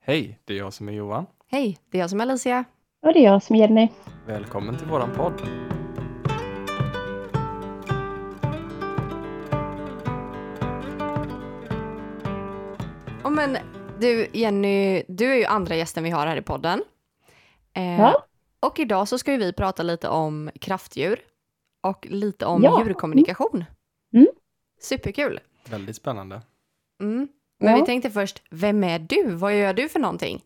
Hej, det är jag som är Johan. Hej, det är jag som är Alicia. Och det är jag som är Jenny. Välkommen till våran podd. Oh, men du Jenny, du är ju andra gästen vi har här i podden. Eh, Ja. Och idag så ska ju vi prata lite om kraftdjur och lite om Ja. djurkommunikation. Mm. Superkul. Väldigt spännande. Mm. Men Ja. vi tänkte först, vem är du? Vad gör du för någonting?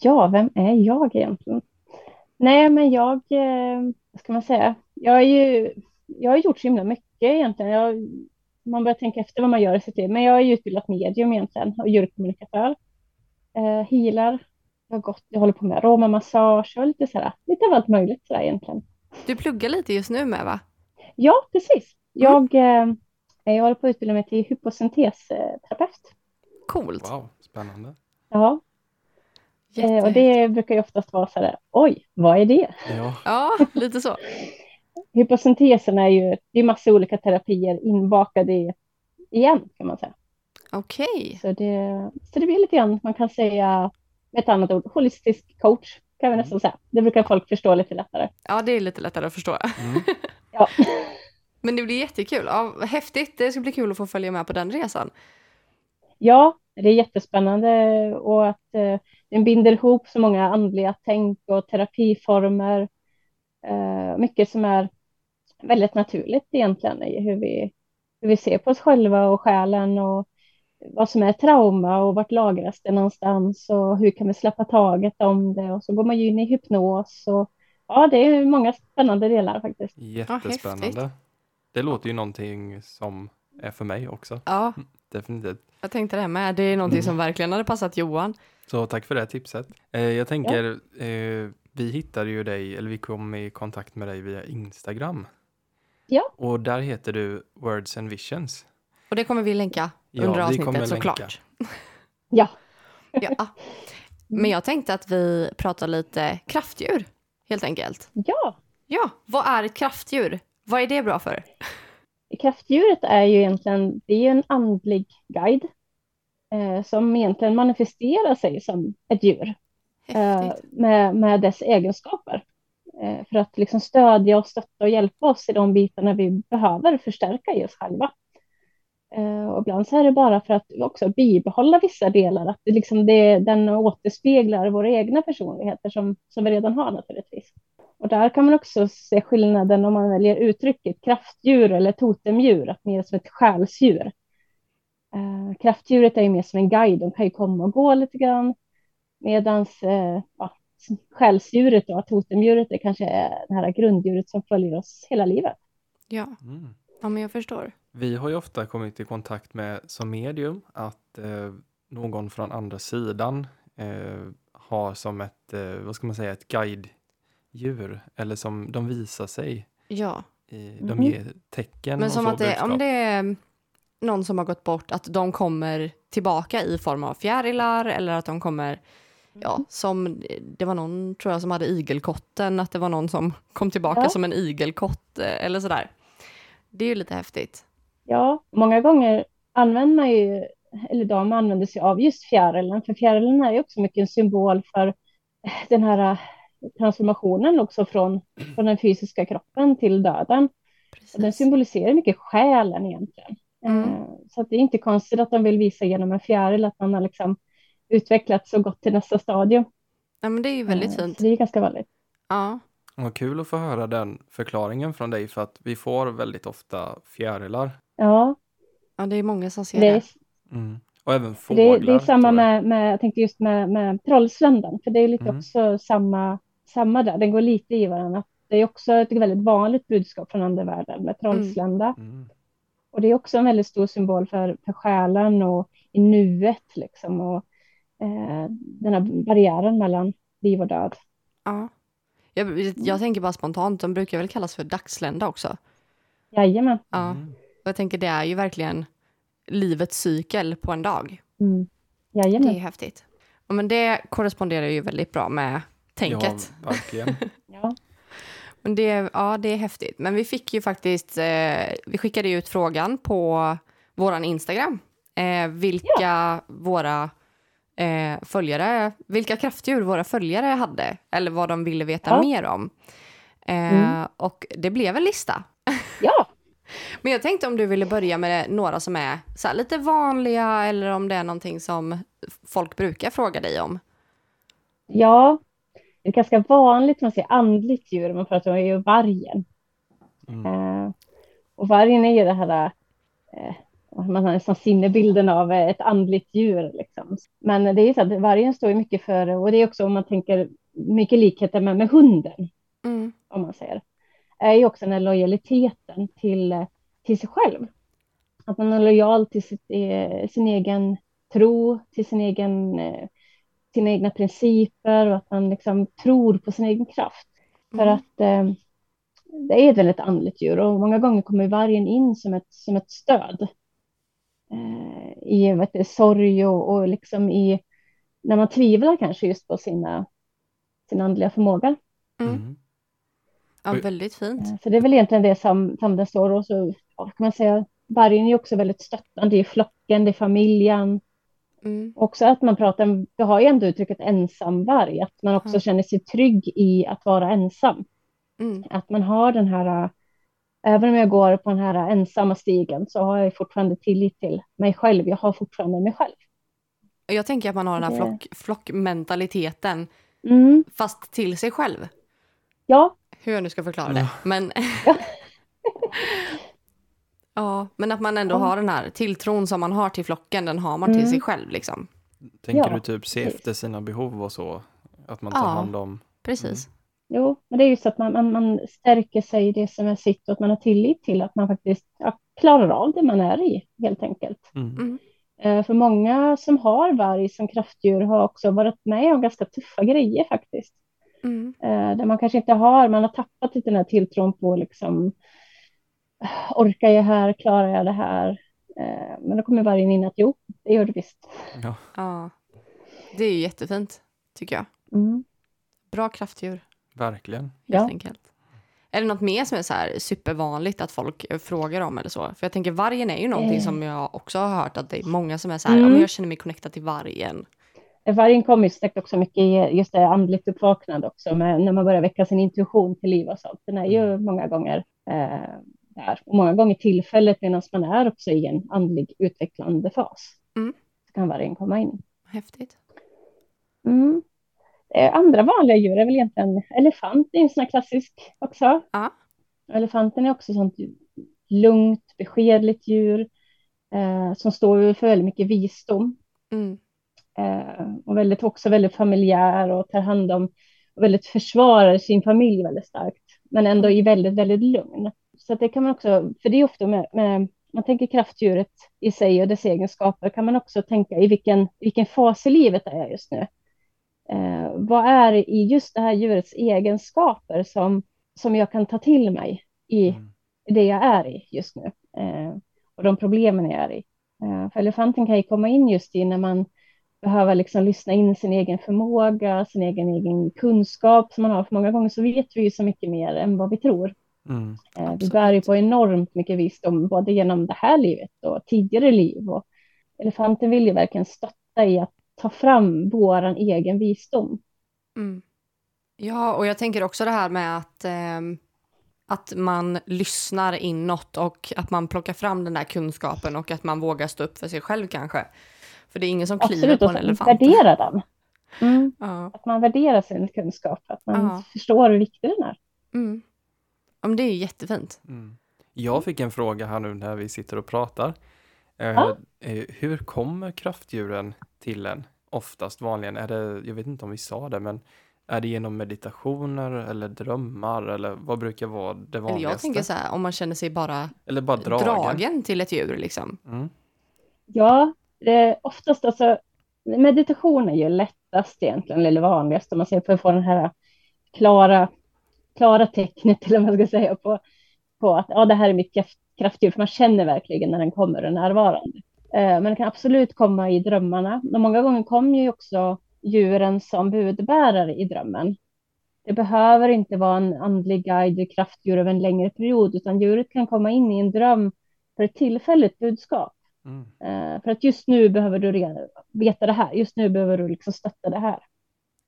Ja, vem är jag egentligen? Nej, men jag, eh, vad ska man säga? Jag är ju, jag har gjort så himla mycket egentligen. Jag, man börjar tänka efter vad man gör i sitt liv. Men jag är ju utbildat medium egentligen och djurkommunikatör. Eh, healar. Jag, har gått, jag håller på med aromamassage och lite sådär, lite av allt möjligt sådär egentligen. Du pluggar lite just nu med va? Ja, precis. Jag, eh, jag håller på att utbilda mig till hyposyntesterapeut. Coolt. Wow, spännande. Ja, eh, och det brukar ju oftast vara sådär, oj, vad är det? Ja, Ja, lite så. Hyposyntesen är ju, det är massa olika terapier inbakade i, igen kan man säga. Okej. Så det, så det blir lite grann, man kan säga med ett annat ord, holistisk coach kan vi nästan säga. Det brukar folk förstå lite lättare. Ja, det är lite lättare att förstå. mm. Ja, Men det blir jättekul. Ja, häftigt. Det ska bli kul att få följa med på den resan. ja det är jättespännande och att eh, den binder ihop så många andliga tänk och terapiformer. Eh, mycket som är väldigt naturligt egentligen i hur vi, hur vi ser på oss själva och själen och vad som är trauma och vart lagras det någonstans och hur kan vi släppa taget om det och så går man ju in i hypnos och ja, det är många spännande delar faktiskt. Jättespännande. det låter ju någonting som är för mig också. Ja, Definitivt. jag tänkte det här med. Det är någonting Mm. som verkligen hade passat Johan. Så tack för det tipset. Eh, jag tänker, eh, vi hittade ju dig, eller vi kom i kontakt med dig via Instagram. Ja. Och där heter du Words and Visions. Och det kommer vi länka Ja, under vi kommer avsnittet länka. såklart. Ja, Ja. Men jag tänkte att vi pratar lite kraftdjur, helt enkelt. ja. Ja, vad är ett kraftdjur? Vad är det bra för? Kraftdjuret är ju egentligen, det är en andlig guide eh, som egentligen manifesterar sig som ett djur. eh, med, med dess egenskaper. Eh, för att liksom stödja och stötta och hjälpa oss i de bitarna vi behöver förstärka i oss själva. Eh, och ibland så är det bara för att också bibehålla vissa delar, att det liksom det, den återspeglar våra egna personligheter som, som vi redan har naturligtvis. Och där kan man också se skillnaden om man väljer uttrycket kraftdjur eller totemdjur, att mer som ett själsdjur. Eh, kraftdjuret är ju mer som en guide, de kan ju komma och gå lite grann. Medans eh, ja, själsdjuret och totemdjuret är kanske det här grunddjuret som följer oss hela livet. Ja. Mm. ja, men jag förstår. Vi har ju ofta kommit i kontakt med som medium att eh, någon från andra sidan eh, har som ett, eh, vad ska man säga, ett guidedjur eller som de visar sig. Ja, I, de Mhm. ger tecken men och som att det, om det är någon som har gått bort, att de kommer tillbaka i form av fjärilar eller att de kommer, ja, som det var någon tror jag som hade igelkotten, att det var någon som kom tillbaka Ja. som en igelkott eh, eller sådär. Det är ju lite häftigt. Ja, många gånger använder man ju, eller de använder sig av just fjärilen, för fjärilen är ju också mycket en symbol för den här transformationen också från, från den fysiska kroppen till döden. Och den Precis. symboliserar mycket själen egentligen. Mm. Eh, Så att det är inte konstigt att de vill visa genom en fjäril att man har liksom utvecklats och gått till nästa stadium. Ja, men det är ju väldigt Eh, fint. Så det är ganska vanligt. Ja, Vad kul att få höra den förklaringen från dig för att vi får väldigt ofta fjärilar. Ja, ja, det är många som ser det det. är, Mm. Och även fåglar. det, det är samma med, med, jag tänkte just med, med trollsländan, för det är lite Mm. också samma, samma där, den går lite i varandra. Det är också ett väldigt vanligt budskap från andevärlden med trollslända. Mm. Och det är också en väldigt stor symbol för, för själen och i nuet liksom och eh, den här barriären mellan liv och död. Ja. Jag, jag tänker bara spontant, de brukar väl kallas för dagslända också. Jajamän. Ja. Mm. Och jag tänker det är ju verkligen livets cykel på en dag. Mm. Det Jajamän. är häftigt. Ja, men det korresponderar ju väldigt bra med tänket. Ja, verkligen. Ja. Men det, ja, det är häftigt. Men vi fick ju faktiskt, eh, vi skickade ut frågan på våran Instagram. Eh, vilka våra eh, följare, vilka kraftdjur våra följare hade eller vad de ville veta Ja. mer om. Eh, Mm. Och det blev en lista. Ja, Men jag tänkte om du ville börja med några som är så här, lite vanliga eller om det är någonting som folk brukar fråga dig om. ja. Det är ganska vanligt man säger andligt djur, man pratar om är ju vargen. Mm. Eh, och vargen är ju det här, eh, man har nästan sinnebilden av ett andligt djur. Liksom. Men det är ju så att vargen står ju mycket för, och det är också om man tänker mycket likheter med, med hunden, Mm. om man säger, är ju också den här lojaliteten till, till sig själv. Att man är lojal till sitt, eh, sin egen tro, till sin egen, eh, sina egna principer och att man liksom tror på sin egen kraft. För Mm. att eh, det är ett väldigt andligt djur och många gånger kommer vargen in som ett, som ett stöd. Eh, I vet du, sorg och, och liksom i när man tvivlar kanske just på sina, sin andliga förmåga. Mm. Mm. Ja, väldigt fint. Eh, Så det är väl egentligen det som, som det står. Och så ja, kan man säga, vargen är också väldigt stöttande i flocken, det är familjen. Mm. Också att man pratar, om- vi har ju ändå uttrycket ensamvarg, att man också Mm. känner sig trygg i att vara ensam. Mm. Att man har den här, även om jag går på den här ensamma stigen så har jag fortfarande tillit till mig själv. Jag har fortfarande mig själv. Jag tänker att man har den här flock, flockmentaliteten Mm, fast till sig själv. ja, Hur jag nu ska förklara det. Men... Ja. ja, men att man ändå Ja. har den här tilltron som man har till flocken, den har man till Mm. sig själv liksom. Tänker Ja, du typ se precis. efter sina behov och så? Att man tar Ja. hand om... Precis. jo, men det är ju så att man, man, man stärker sig i det som är sitt och att man har tillit till att man faktiskt ja, klarar av det man är i, helt enkelt. Mm. Mm. Eh, För många som har varg som kraftdjur har också varit med om ganska tuffa grejer faktiskt. Mm. Eh, Där man kanske inte har, man har tappat lite den här tilltron på liksom, orkar jag här, klarar jag det här? Eh, Men då kommer vargen in att jo, det gör du visst. Ja. Ja. Det är ju jättefint, tycker jag. Mm. Bra kraftdjur, Verkligen. helt Ja. enkelt. Är det något mer som är så här supervanligt att folk frågar om eller så? För jag tänker vargen är ju någonting Eh. som jag också har hört att det är många som är så här, Mm. ja jag känner mig connectad till vargen. Eh, Vargen kommer ju säkert också mycket i just det andligt uppvaknande också, med, när man börjar väcka sin intuition till liv och sånt. Den är ju många gånger eh, där. Och många gånger tillfället medan man är också i en andlig utvecklande fas. Mm. Så kan vargen komma in. Häftigt. Mm. Eh, Andra vanliga djur är väl egentligen elefant, det är en sån här klassisk också. Ja. Elefanten är också sånt lugnt, beskedligt djur eh, som står för väldigt mycket visdom Mm. eh, och väldigt, också väldigt familjär och tar hand om och väldigt försvarar sin familj väldigt starkt, men ändå i väldigt, väldigt lugn. Så det kan man också, för det är ofta med, med man tänker kraftdjuret i sig och dess egenskaper, kan man också tänka i vilken, vilken fas i livet är jag just nu? Eh, vad är i just det här djurets egenskaper som, som jag kan ta till mig i Mm. det jag är i just nu eh, och de problemen jag är i. Eh, för elefanten kan ju komma in just i när man behöver liksom lyssna in sin egen förmåga, sin egen, egen kunskap som man har. För många gånger så vet vi ju så mycket mer än vad vi tror. Mm. Eh, vi Absolut. bär ju på enormt mycket visdom, både genom det här livet och tidigare liv. Och elefanten vill ju verkligen stötta i att ta fram våran egen visdom. Mm. Ja, och jag tänker också det här med att, ehm, att man lyssnar inåt och att man plockar fram den där kunskapen och att man vågar stå upp för sig själv kanske. För det är ingen som kliver Absolut, på en att elefant. värdera den. Mm, Ja. att man värderar sin kunskap, att man Ja. förstår hur viktig den är. Mm. Ja, men det är ju jättefint. Mm. Jag fick en fråga här nu när vi sitter och pratar. Eh, Ja. eh, hur kommer kraftdjuren till en? Oftast vanligen, är det, jag vet inte om vi sa det, men är det genom meditationer eller drömmar eller vad brukar vara det Eller vanligaste? jag tänker så här, om man känner sig bara eller bara dragen? dragen till ett djur liksom. Mm. Ja, det är oftast alltså meditation är ju lättast egentligen, eller vanligast om man säger för att få den här klara, klara tecknet, eller vad man ska säga, på, på att ja, det här är mitt kraft, kraftdjur, för man känner verkligen när den kommer och är närvarande. Eh, men den kan absolut komma i drömmarna. Och många gånger kommer ju också djuren som budbärare i drömmen. Det behöver inte vara en andlig guide, kraftdjur över en längre period, utan djuret kan komma in i en dröm för ett tillfälligt budskap. Mm. Eh, för att just nu behöver du veta det här. Just nu behöver du liksom stötta det här.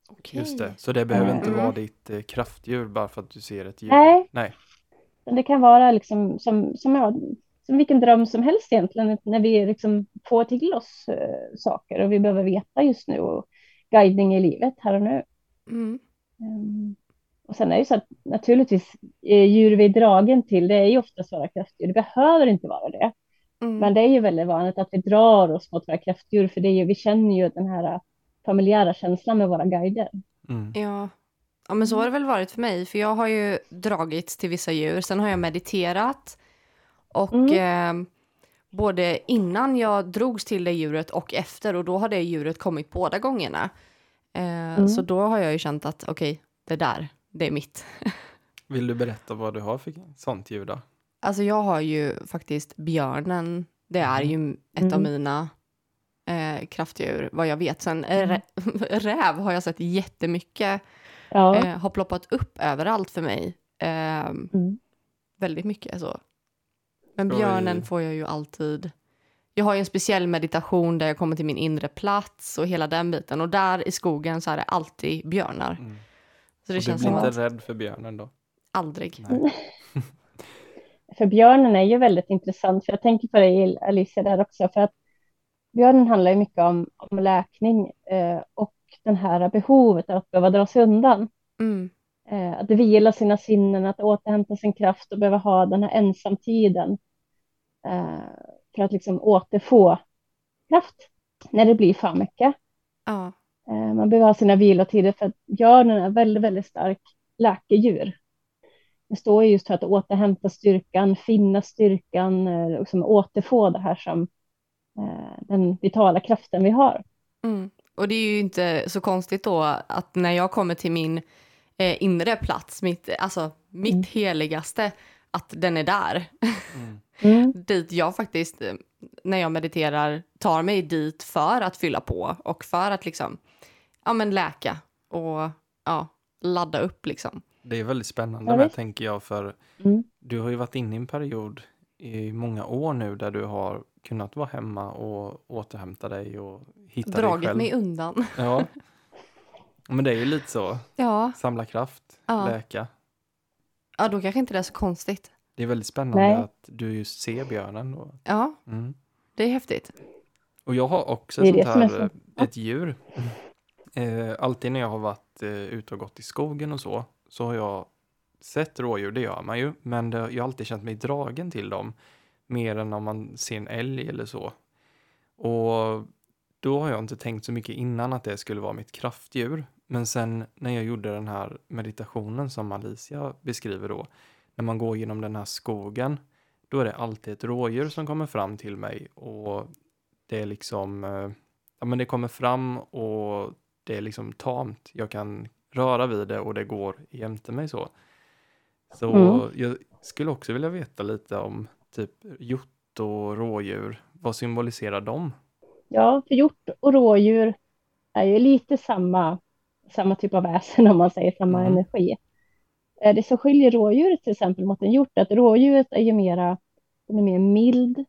Okej. Just det, så det behöver inte Mm. vara ditt eh, kraftdjur bara för att du ser ett djur? Nej. Nej. Men det kan vara liksom som, som, ja, som vilken dröm som helst egentligen, när vi liksom får till oss eh, saker och vi behöver veta just nu och guidning i livet här och nu. Mm. Ehm, och sen är det ju så att naturligtvis eh, djur vi är dragen till, det är ju oftast våra kraftdjur. Det behöver inte vara det, Mm. men det är ju väldigt vanligt att vi drar oss mot våra kraftdjur, för det är ju, vi känner ju den här familjära känslan med våra guider. Mm. Ja. ja, men så har det väl varit för mig. För jag har ju dragits till vissa djur. Sen har jag mediterat. Och eh, både innan jag drogs till det djuret och efter. Och då har det djuret kommit båda gångerna. Eh, Så då har jag ju känt att okej, det där, det är mitt. Vill du berätta vad du har för sånt djur då? Alltså jag har ju faktiskt björnen. Det är ju ett av Mm. mina eh, kraftdjur, vad jag vet. Sen eh, rä- räv har jag sett jättemycket. Ja. Eh, har ploppat upp överallt för mig. Ehm, Mm. väldigt mycket så. Men Oj. björnen får jag ju alltid. Jag har ju en speciell meditation där jag kommer till min inre plats och hela den biten. Och där i skogen så är det alltid björnar. Mm. Så det och du känns blir som inte att rädd för björnen då? aldrig. För björnen är ju väldigt intressant, för jag tänker på dig Alicia där också, för att björnen handlar ju mycket om, om läkning eh, och den här behovet att behöva dra sig undan. Mm. Eh, att vila sina sinnen, att återhämta sin kraft och behöva ha den här ensamtiden eh, för att liksom återfå kraft när det blir för mycket. Ja. Eh, man behöver ha sina vilotider för att björnen är väldigt, väldigt stark läkedjur. Det står ju just för att återhämta styrkan, finna styrkan, eh, liksom återfå det här som den vitala kraften vi har. Mm. Och det är ju inte så konstigt då att när jag kommer till min eh, inre plats, mitt, alltså mitt Mm. heligaste, att den är där. Mm. Mm. dit jag faktiskt, eh, när jag mediterar, tar mig dit för att fylla på och för att liksom, ja men läka och ja, ladda upp liksom. Det är väldigt spännande Ja, med tänker jag för Mm. du har ju varit inne i en period i många år nu där du har kunnat vara hemma och återhämta dig och hitta dig Dragit själv. mig undan. Ja. Men det är ju lite så. Ja, Samla kraft, Ja. läka. ja, då kanske inte det är så konstigt. Det är väldigt spännande Nej. att du just ser björnen. Och, Ja, mm. det är häftigt. och jag har också sånt här, så- eh, ett djur. Eh, alltid när jag har varit eh, ute och gått i skogen och så, så har jag sett rådjur, det gör man ju, men det, jag har alltid känt mig dragen till dem. Mer än om man ser en älg eller så. Och då har jag inte tänkt så mycket innan att det skulle vara mitt kraftdjur. Men sen när jag gjorde den här meditationen som Alicia beskriver då, när man går genom den här skogen, då är det alltid ett rådjur som kommer fram till mig och det är liksom, eh, ja men det kommer fram och det är liksom tamt. Jag kan röra vid det och det går jämte mig så. Så Mm. jag skulle också vilja veta lite om typ hjort och rådjur. Vad symboliserar de? Ja, för hjort och rådjur är ju lite samma, samma typ av väsen om man säger samma Mm. energi. Eh, Det som skiljer rådjuret till exempel mot en hjort är att rådjuret är ju mera, den är mer mild,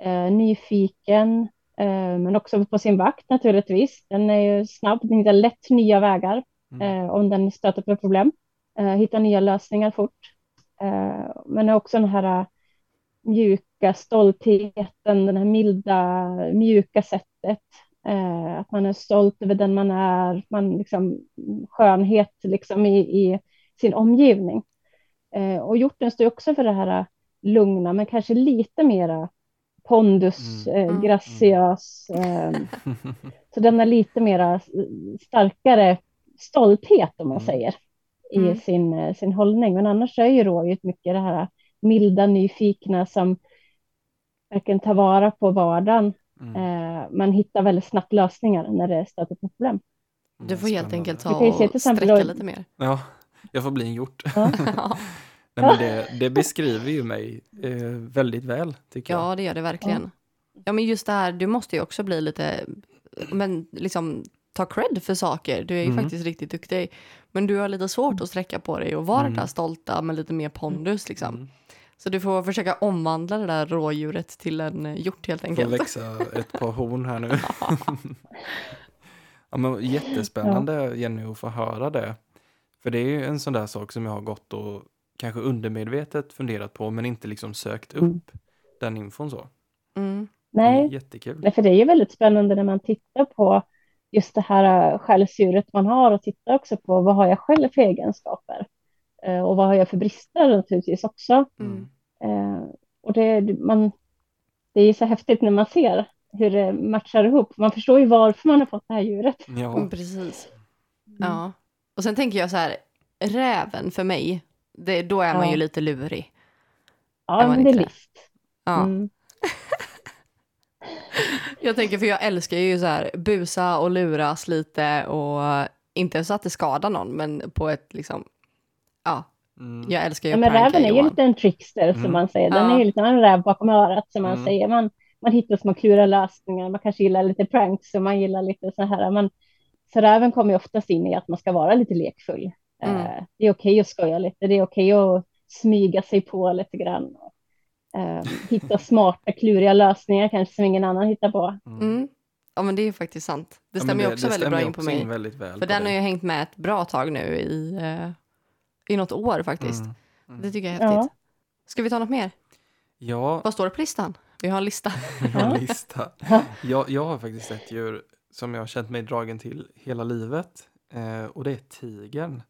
eh, nyfiken, eh, men också på sin vakt naturligtvis. Den är ju snabb, den hittar lätt nya vägar Mm. eh, om den stöter på problem. Eh, hittar nya lösningar fort. Eh, men också den här mjuka stoltheten, den här milda, mjuka sättet. Eh, att man är stolt över den man är, man liksom, skönhet liksom i, i sin omgivning. Eh, och hjorten står också för det här lugna, men kanske lite mera pondus, Mm. eh, Mm. graciös. Eh, så den är lite mera eh, starkare stolthet om man Mm. säger i Mm. sin, eh, sin hållning. Men annars är ju rådjuret mycket det här milda, nyfikna som verkligen tar vara på vardagen. Mm. Eh, man hittar väldigt snabbt lösningar när det stöter på problem. Du får helt enkelt ta och sträcka då- lite mer. Ja, jag får bli en hjort. Ja. Ja. Nej, men det, det beskriver ju mig eh, väldigt väl, tycker jag. Ja, det gör det verkligen. Ja, men just det här, du måste ju också bli lite, men liksom ta cred för saker. Du är ju Mm. faktiskt riktigt duktig. Men du har lite svårt att sträcka på dig och vara Mm. där stolta med lite mer pondus liksom. Mm. Så du får försöka omvandla det där rådjuret till en hjort helt Får enkelt. växa ett par horn här nu. ja, men jättespännande Jenny att få höra det. För det är ju en sån där sak som jag har gått och kanske undermedvetet funderat på men inte liksom sökt upp Mm. den infon så. Mm. Nej, Jättekul. Nej, för det är ju väldigt spännande när man tittar på just det här äh, själsdjuret man har och tittar också på vad har jag själv för egenskaper och vad har jag för brister naturligtvis också. Mm. Eh, och det, man, det är ju så häftigt när man ser hur det matchar ihop. Man förstår ju varför man har fått det här djuret. Ja, Mm, precis. Ja. Och sen tänker jag så här, räven för mig, det, då är man Ja. ju lite lurig. Ja, men det är list. Ja. Mm. Jag tänker, för jag älskar ju så här busa och luras lite och inte så att det skadar någon, men på ett liksom, mm. jag älskar ju Ja, men pranka räven är ju lite en trickster Mm. som man säger. Den Ja. är ju lite en räv bakom örat som man Mm. säger. Man, man hittar små kluriga lösningar. Man kanske gillar lite pranks och man gillar lite så här. Man, så räven kommer ju oftast in i att man ska vara lite lekfull. Mm. Eh, det är okej att skoja lite. Det är okej att smyga sig på lite grann. Eh, hitta smarta, kluriga lösningar kanske som ingen annan hittar på. Mm. Ja, men det är ju faktiskt sant. Det Ja, stämmer men ju också det väldigt bra in på mig. in väldigt väl För på den har ju hängt med ett bra tag nu i, eh, i något år faktiskt. Mm. Mm. Det tycker jag är häftigt. Ska vi ta något mer? Ja, Vad står det på listan? Vi har en lista. jag har en lista. Jag, jag har faktiskt ett djur som jag har känt mig dragen till hela livet. Eh, och det är tigern.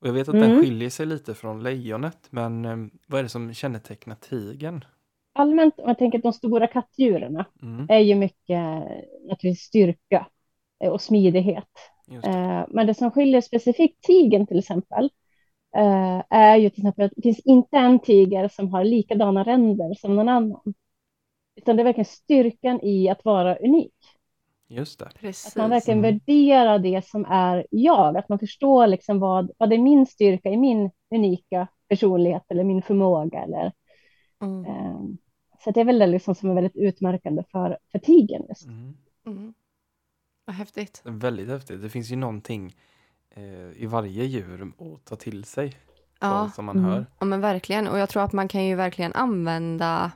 Och jag vet att den Mm. skiljer sig lite från lejonet. Men eh, vad är det som kännetecknar tigern? Allmänt, om jag tänker att de stora kattdjuren Mm, är ju mycket naturligtvis styrka eh, och smidighet. det. Eh, Men det som skiljer specifikt tigern till exempel eh, är ju till exempel att det finns inte en tiger som har likadana ränder som någon annan. Utan det är verkligen styrkan i att vara unik. Just det. Precis. Att man verkligen Mm. värderar det som är jag. Att man förstår liksom vad, vad är min styrka i min unika personlighet eller min förmåga. Eller, Mm. eh, så det är väl det liksom som är väldigt utmärkande för, för tigern. Just. Mm. Mm. Vad häftigt. Väldigt häftigt. Det finns ju någonting eh, i varje djur att ta till sig. Ja. Som man Mm. hör. Ja men verkligen och jag tror att man kan ju verkligen använda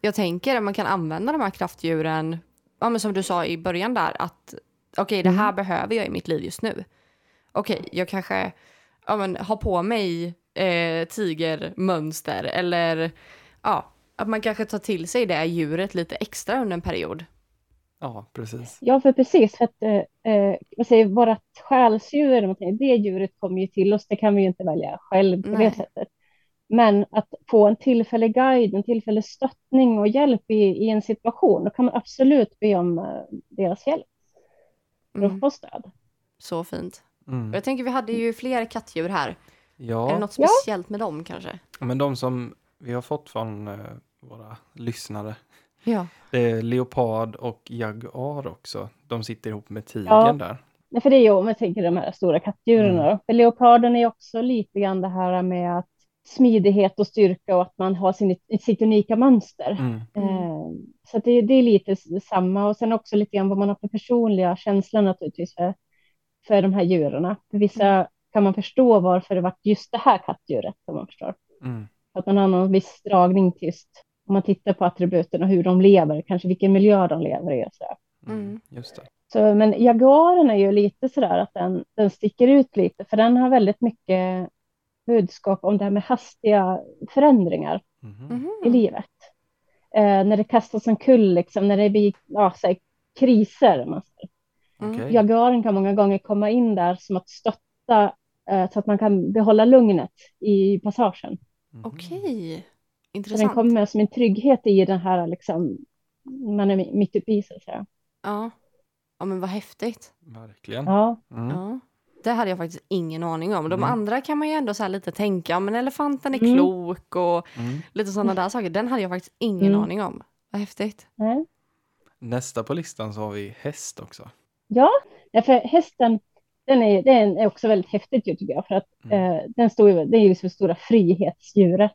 Jag tänker att man kan använda de här kraftdjuren Ja men som du sa i början där att Okej det här behöver jag i mitt liv just nu Okej jag kanske Ja men har på mig eh, tigermönster eller Ja att man kanske tar till sig det djuret lite extra under en period Ja, precis. Ja, för precis. För att, eh, eh, vad säger, vårat själsdjur, det djuret kommer ju till oss. Det kan vi ju inte välja själv på Nej. det sättet. Men att få en tillfällig guide, en tillfällig stöttning och hjälp i, i en situation, då kan man absolut be om eh, deras hjälp för att mm. få stöd. Så fint Mm. Jag tänker vi hade ju fler kattdjur här Är det Ja, något Ja. speciellt med dem kanske? men de som vi har fått från eh, våra lyssnare. Ja Det är leopard och jaguar också. De sitter ihop med tigern Ja. där. Nej, för det är ju, om man tänker de här stora kattdjuren Mm. För leoparden är också lite grann det här med att smidighet och styrka och att man har sin, sitt unika mönster. Mm. Eh, Så det, det är lite samma och sen också lite grann vad man har för personliga känslor naturligtvis för, för de här djuren. För vissa kan man förstå varför det var just det här kattdjuret som man förstår. Mm. Att man har någon viss dragning till just om man tittar på attributen och hur de lever, kanske vilken miljö de lever i och så. där. Mm. Mm. Just det. Så, men jaguaren är ju lite sådär att den, den sticker ut lite, för den har väldigt mycket budskap om det här med hastiga förändringar Mhm. Mhm. i livet. Eh, när det kastas en kull, liksom, när det blir ja, så här, kriser. Man säger. Mm. Okej. Jaguaren kan många gånger komma in där som att stötta eh, så att man kan behålla lugnet i passagen. Mhm. Okej, Så den intressant. kommer med som en trygghet i den här, liksom, man är mitt uppe i så att säga. Ja. ja, men vad häftigt. Verkligen. Ja, Mm. Ja. Det hade jag faktiskt ingen aning om. De Mm. andra kan man ju ändå så här lite tänka, men elefanten är Mm. klok och Mm. lite sådana där saker. Den hade jag faktiskt ingen Mm. aning om. Vad häftigt. Nästa på listan så har vi häst också. ja för hästen, den är, den är också väldigt häftigt tycker jag, för att Mm. eh, den står ju, det är ju liksom det stora frihetsdjuret.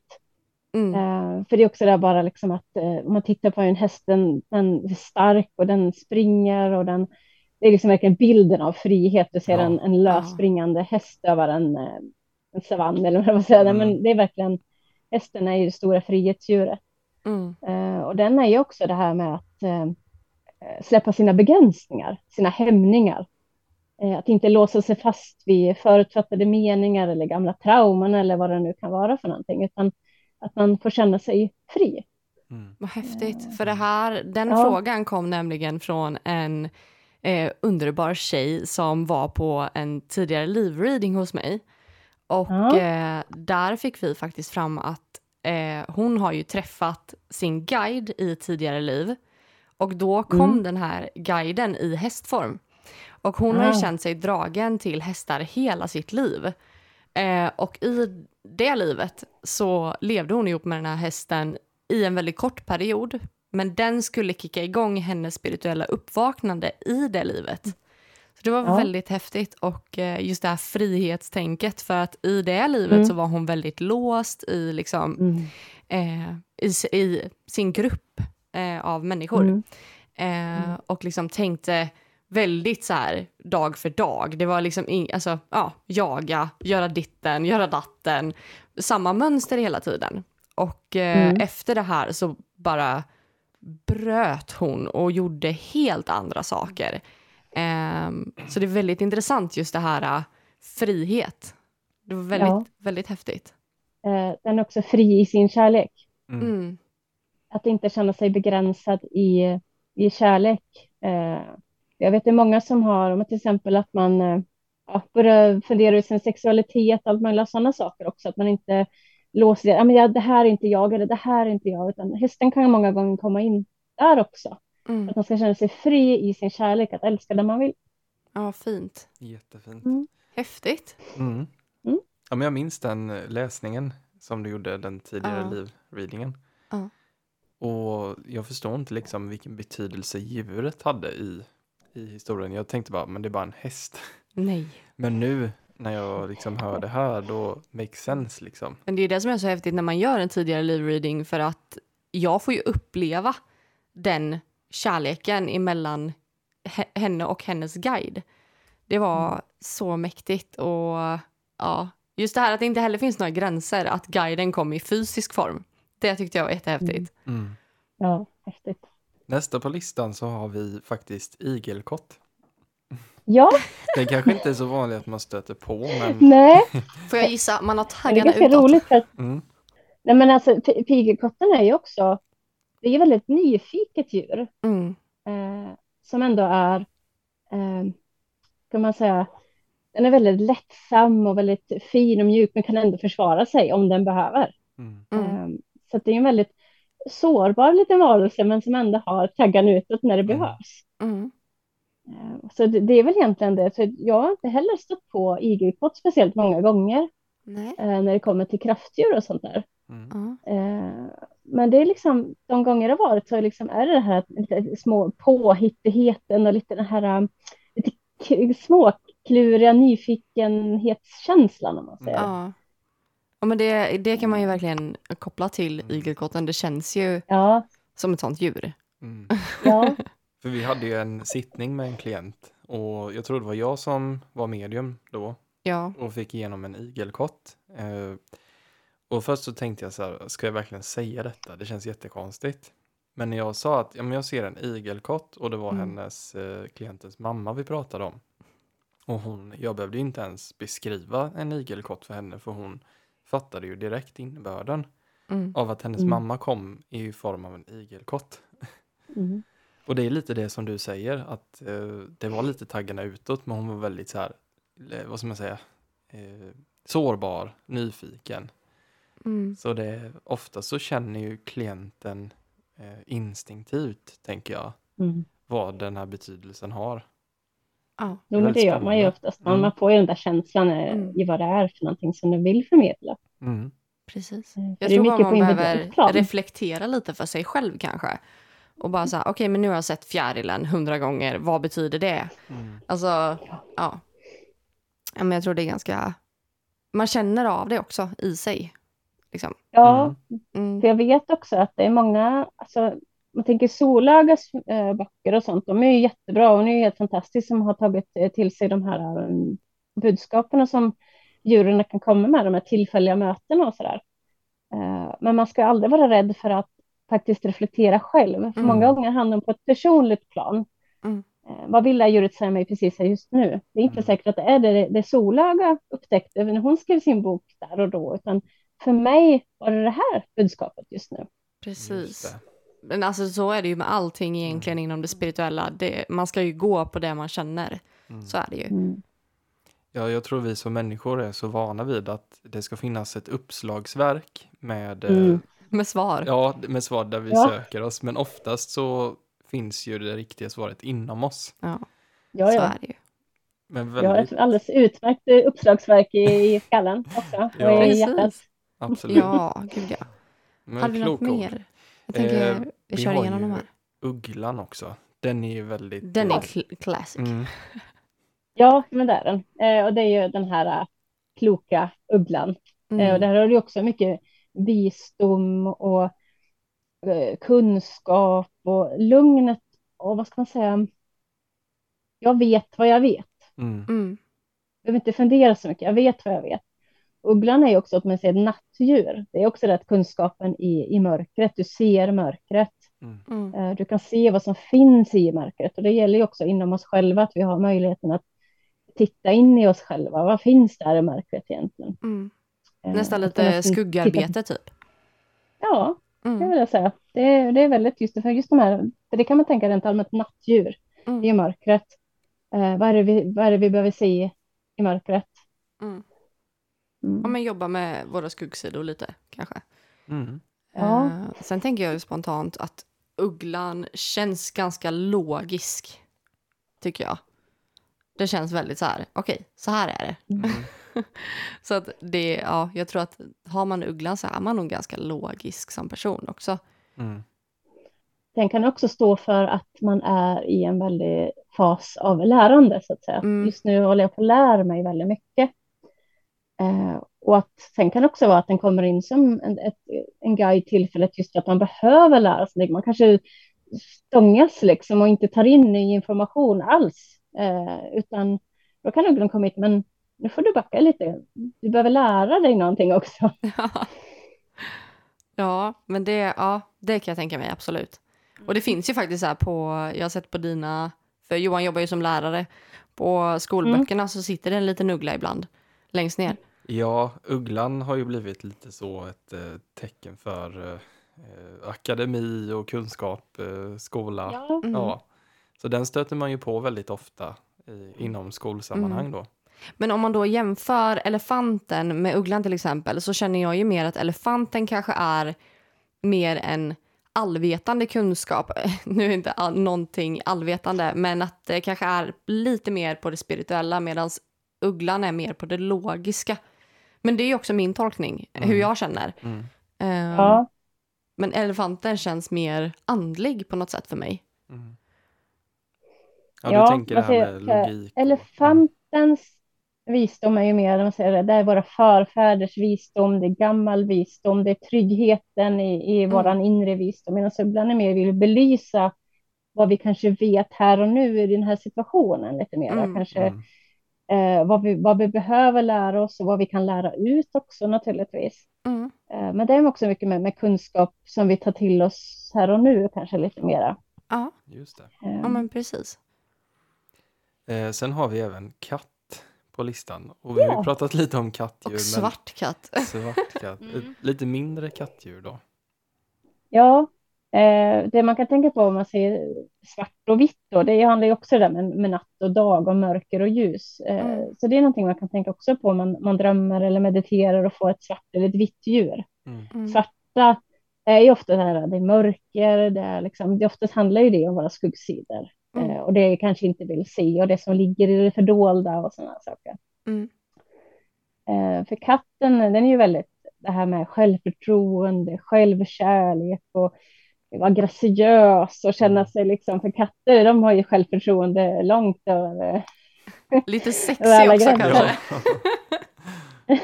Mm. Eh, för det är också det bara liksom att eh, om man tittar på en häst, den, den är stark och den springer och den, det är liksom verkligen bilden av frihet. Du ser Ja. en, en lösspringande häst över en, eh, en savann eller vad man säger. Mm. Men det är verkligen hästen är ju det stora frihetsdjuret. Mm. Eh, och den är ju också det här med att eh, släppa sina begränsningar, sina hämningar. Eh, att inte låsa sig fast vid förutfattade meningar eller gamla trauman eller vad det nu kan vara för någonting, utan att man får känna sig fri. Mm. Vad häftigt. För det här, den Ja. frågan kom nämligen från en eh, underbar tjej som var på en tidigare livreading hos mig. Och Ja. eh, där fick vi faktiskt fram att eh, hon har ju träffat sin guide i tidigare liv. Och då kom Mm. den här guiden i hästform. Och hon har ju känt sig dragen till hästar hela sitt liv. Eh, och i det livet så levde hon ihop med den här hästen i en väldigt kort period. Men den skulle kicka igång hennes spirituella uppvaknande i det livet. Så det var Ja. väldigt häftigt och eh, just det här frihetstänket för att i det livet Mm. så var hon väldigt låst i, liksom, Mm. eh, i, i sin grupp eh, av människor. Mm. Eh, och liksom tänkte väldigt så här dag för dag. Det var liksom in, alltså, ja, jaga, göra ditten, göra datten. Samma mönster hela tiden. Och eh, Mm. efter det här så bara bröt hon och gjorde helt andra saker. Ehm, så det är väldigt intressant just det här äh, frihet. Det var väldigt, Ja. väldigt häftigt. Eh, den är också fri i sin kärlek. Mm. Mm. Att inte känna sig begränsad i, i kärlek. Eh, jag vet det är många som har, om till exempel att man eh, ja, börjar fundera i sin sexualitet, allt möjliga sådana saker också, att man inte låser det. Ja, men ja, det här är inte jag eller det här är inte jag, utan hästen kan många gånger komma in där också. Mm. Att man ska känna sig fri i sin kärlek, att älska den man vill. Ja, fint. Jättefint. Mm. Häftigt. Mm. Mm. Ja, men jag minns den eh, läsningen som du gjorde, den tidigare Ja. liv-readingen. Ja. Och jag förstår inte liksom vilken betydelse djuret hade i, i historien. Jag tänkte bara, men det är bara en häst. Nej. Men nu när jag liksom hör det här, då makes sense liksom. Men det är det som är så häftigt när man gör en tidigare live-reading för att jag får ju uppleva den kärleken emellan he- henne och hennes guide. Det var så mäktigt och ja, just det här att det inte heller finns några gränser, att guiden kom i fysisk form. Det tyckte jag var jättehäftigt. Mm. Ja, häftigt. Nästa på listan så har vi faktiskt igelkott. Ja, Det kanske inte är så vanligt att man stöter på, men nej, Får jag gissa, man har men det är taggarna ganska utåt. roligt för att mm. Nej, men alltså, pi- pigelkotten är ju också, det är ju väldigt nyfiket djur Mm. eh, som ändå är, eh, kan man säga, den är väldigt lättsam och väldigt fin och mjuk men kan ändå försvara sig om den behöver. Mm. Mm. Eh, så att det är en väldigt sårbar liten varelse men som ändå har taggarna utåt när det Mm. behövs. Mm. Eh, så det, det är väl egentligen det. Så jag har inte heller stött på igelkott speciellt många gånger Nej. eh, när det kommer till kraftdjur och sånt där. Mm. Eh, men det är liksom, de gånger det har varit så liksom är det det här lite små påhittigheten och lite den här um, lite småkluriga nyfikenhetskänslan om man säger. Ja. men det, det kan man ju verkligen koppla till Mm. igelkotten. Det känns ju Ja, som ett sånt djur. Mm. ja, För vi hade ju en sittning med en klient och jag tror det var jag som var medium då Ja. och fick igenom en igelkott. Eh, och först så tänkte jag så här, ska jag verkligen säga detta? Det känns jättekonstigt. Men när jag sa att ja, men jag ser en igelkott och det var Mm. hennes eh, klientens mamma vi pratade om. Och hon, jag behövde inte ens beskriva en igelkott för henne för hon fattade ju direkt innebörden Mm. av att hennes Mm. mamma kom i form av en igelkott. mm, Och det är lite det som du säger, att eh, det var lite taggarna utåt, men hon var väldigt så här, eh, vad ska man säga, eh, sårbar, nyfiken. Mm. Så det, ofta så känner ju klienten eh, instinktivt, tänker jag, mm. vad den här betydelsen har. Ja. Jo, men det gör man ju oftast. Man, Mm. man får ju den där känslan eh, Mm. i vad det är för någonting som den vill förmedla. Mm. Precis. För Jag det är tror bara mycket man på behöver reflektera lite för sig själv kanske. Och bara så här, okej men nu har jag sett fjärilen hundra gånger, vad betyder det? Mm. Alltså, ja. ja. men jag tror det är ganska, man känner av det också i sig. Liksom. Ja, Mm. För jag vet också att det är många, alltså, man tänker Solögas eh, böcker och sånt, de är ju jättebra och hon är ju helt fantastisk som har tagit eh, till sig de här um, budskapen som djuren kan komma med, de här tillfälliga mötena och sådär. Eh, men man ska aldrig vara rädd för att faktiskt reflektera själv. För Mm. många gånger hamnar man på ett personligt plan. Mm. Eh, vad vill det här djuret säga mig precis här just nu? Det är inte Mm. säkert att det är det, det Solöga upptäckte när hon skrev sin bok där och då, utan för mig var det det här budskapet just nu. Precis. Just det. Men alltså så är det ju med allting egentligen inom det spirituella. Det, man ska ju gå på det man känner. Mm. Så är det ju. Mm. Ja, jag tror vi som människor är så vana vid att det ska finnas ett uppslagsverk med, eh, Mm. Med svar. ja, med svar där vi Ja. söker oss. Men oftast så finns ju det riktiga svaret inom oss. Ja, Ja, så ja. är det ju. Men Jag har väldigt, ett alldeles utmärkt eh, uppslagsverk i, skallen också, Ja. och i Precis. hjärtat. absolut. Ja, gud ja. Men Hade du något mer? Jag tänker, Eh, vi vi kör har igenom de här. Ugglan också. Den är ju väldigt... Den är cl- classic. mm, Ja, men det är den. Eh, och det är ju den här eh, kloka ugglan. Eh, och Mm. där har du också mycket visdom och eh, kunskap och lugnet och vad ska man säga? Jag vet vad jag vet. mm, Mm. Jag behöver inte fundera så mycket. Jag vet vad jag vet. Ugglan är ju också att man säger nattdjur. Det är också det att kunskapen i, i mörkret. Du ser mörkret. mm, Mm. Eh, Du kan se vad som finns i mörkret och det gäller ju också inom oss själva att vi har möjligheten att titta in i oss själva. Vad finns där i mörkret egentligen? Mm. Eh, Nästan lite skuggarbete typ. Ja, det Mm. vill jag säga. Det är, det är väldigt just det, för just de här, för det kan man tänka rent allmänt nattdjur Mm. i mörkret. Eh, vad, är det vi, vad är det vi behöver se i mörkret? Mm. Mm. Ja, men jobba med våra skuggsidor lite kanske. mm. Ja. Eh, sen tänker jag ju spontant att ugglan känns ganska logisk. Tycker jag. Det känns väldigt så här, okej, så här är det. Mm. Så att det, ja, jag tror att har man ugglan så är man nog ganska logisk som person också. Mm. Den kan också stå för att man är i en väldig fas av lärande, så att säga. Mm. Just nu håller jag på att lära mig väldigt mycket. Eh, och att sen kan det också vara att den kommer in som en, ett, en guide tillfället just för att man behöver lära sig. Man kanske stångas liksom och inte tar in ny information alls. Eh, utan då kan ugglan komma hit, men nu får du backa lite. Du behöver lära dig någonting också. ja, men det, ja, det kan jag tänka mig absolut. Och det finns ju faktiskt här på, jag har sett på dina, för Johan jobbar ju som lärare, på skolböckerna så sitter det en liten uggla ibland längst ner. Ja, ugglan har ju blivit lite så ett eh, tecken för eh, eh, akademi och kunskap, eh, skola. Ja. Ja, Mm. Så den stöter man ju på väldigt ofta i, inom skolsammanhang Mm. då. Men om man då jämför elefanten med ugglan till exempel så känner jag ju mer att elefanten kanske är mer en allvetande kunskap. Nu är inte all, någonting allvetande, men att det kanske är lite mer på det spirituella medan ugglan är mer på det logiska. Men det är ju också min tolkning, hur Mm. jag känner. Mm. Ehm, ja. Men elefanten känns mer andlig på något sätt för mig. Mm. Ja, Ja, du tänker det här med logik. och- Elefantens visdom är ju mer, man säger det, det är våra förfäders visdom, det är gammal visdom, det är tryggheten i, i Mm. våran inre visdom. Medan ibland är mer vill belysa vad vi kanske vet här och nu i den här situationen lite mer. Mm. Kanske Mm. Eh, vad, vi, vad vi behöver lära oss och vad vi kan lära ut också naturligtvis. Mm. Eh, men det är också mycket med, med kunskap som vi tar till oss här och nu kanske lite mera. Ja, Just det. Eh, ja, men precis. Eh, sen har vi även katt på listan. Och vi har ju Ja. pratat lite om kattdjur. Och svart katt. Men svart katt. Mm. Lite mindre kattdjur då. Ja, eh, det man kan tänka på om man ser svart och vitt då, det handlar ju också där med, med natt och dag och mörker och ljus. Eh, Mm. Så det är någonting man kan tänka också på om man, man drömmer eller mediterar och får ett svart eller ett vitt djur. Mm. Mm. Svarta är ju ofta det här, det är mörker, det är liksom, det oftast handlar ju det om våra skuggsidor. Mm. Eh, och det kanske inte vill se och det som ligger i det fördolda och sådana saker. Mm. Eh, för katten, den är ju väldigt det här med självförtroende, självkärlek och vara graciös och känna sig liksom, för katter de har ju självförtroende långt över. Lite alla också kanske.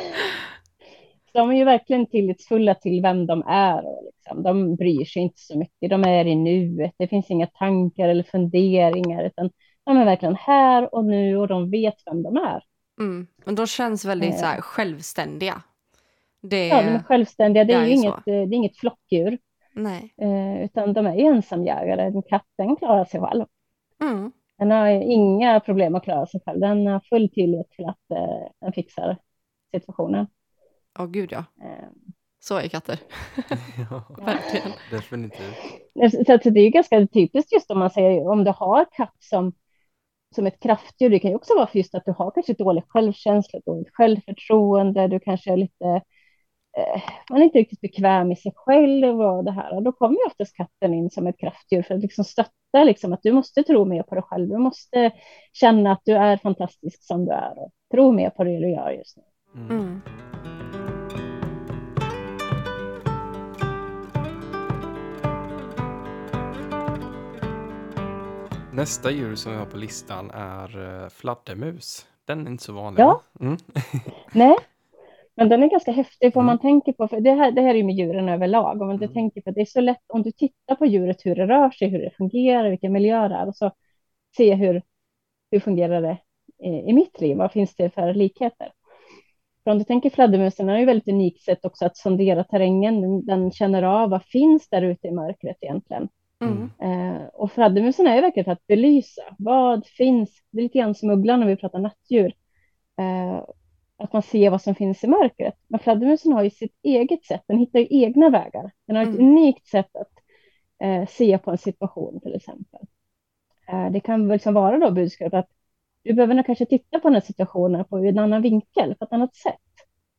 De är ju verkligen tillitsfulla till vem de är och liksom, de bryr sig inte så mycket. De är i nuet. Det finns inga tankar eller funderingar utan de är verkligen här och nu och de vet vem de är. Mm. Men de känns väldigt Eh. så här, självständiga. Det, Ja, de är självständiga. Det är, det ju är inget, så. eh, det är inget flockdjur. Eh, utan de är ju ensamjägare. Katten klarar sig själv. Mm. Den har inga problem att klara sig själv. Den har full tillit till att eh, den fixar situationen. Åh gud ja, Eh, så är katter. ja, Verkligen. definitivt. Så att det är ju ganska typiskt just om man säger om du har katt som, som ett kraftdjur. Det kan ju också vara för just att du har kanske dålig självkänsla, dåligt självförtroende. Du kanske är lite, eh, man är inte riktigt bekväm i sig själv och det här. Och då kommer ju oftast katten in som ett kraftdjur för att liksom stötta liksom att du måste tro mer på dig själv. Du måste känna att du är fantastisk som du är och tro mer på det du gör just nu. Mm. Mm. Nästa djur som vi har på listan är eh, fladdermus. Den är inte så vanlig. Ja. Mm. Nej, men den är ganska häftig för om Mm. man tänker på, för det här, det här är ju med djuren överlag, om du Mm. tänker på det är så lätt om du tittar på djuret, hur det rör sig, hur det fungerar, vilken miljö det är och så se hur, hur fungerar det i, i mitt liv, vad finns det för likheter? För om du tänker fladdermusen, är ju väldigt unikt sätt också att sondera terrängen, den, den känner av vad finns där ute i mörkret egentligen. Mm. Eh, och fladdermusen är ju verkligen för att belysa vad finns. Det är lite grann som ugglan när vi pratar nattdjur. Eh, att man ser vad som finns i mörkret. Men fladdermusen har ju sitt eget sätt. Den hittar ju egna vägar. Den har ett Mm. unikt sätt att eh, se på en situation till exempel. Eh, det kan väl liksom vara då budskapet att du behöver nog kanske titta på den här situationen på en annan vinkel, på ett annat sätt.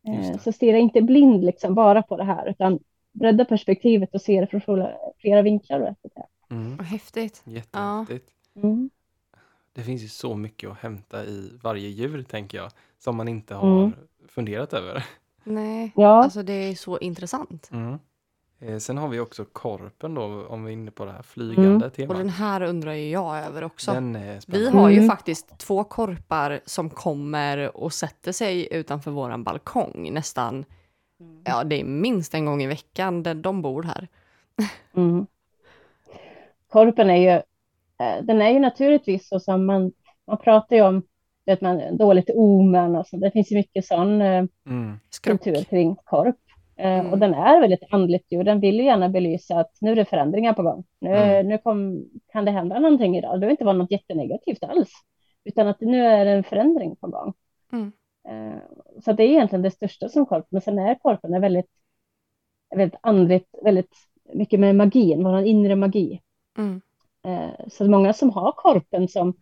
Eh, det. så stirra inte blind liksom bara på det här, utan bredda perspektivet och se det från flera, flera vinklar. säga. Mm. Häftigt. Jättehäftigt. Mm. Det finns ju så mycket att hämta i varje djur, tänker jag, som man inte har Mm. funderat över. Nej, Ja, alltså det är så intressant. Mm. Eh, sen har vi också korpen då, om vi är inne på det här flygande Mm. Och temat. den här undrar ju jag över också. Den är Vi har ju Mm. faktiskt två korpar som kommer och sätter sig utanför våran balkong nästan, ja det är minst en gång i veckan där de bor här. Mm. Korpen är ju, den är ju naturligtvis så som man, man pratar ju om vet man, dåligt omen och så. Det finns ju mycket sån eh, Mm. Kultur kring korp. Eh, Mm. Och den är väldigt andligt djur. Den vill ju gärna belysa att nu är det förändringar på gång. Nu, Mm. nu kom, kan det hända någonting idag. Det behöver inte vara något jättenegativt alls. Utan att nu är det en förändring på gång. Mm. Eh, Så det är egentligen det största som korp. Men sen är korpen är väldigt, väldigt andligt, väldigt mycket med magin, vår inre magi. Mm. Eh, Så många som har korpen som,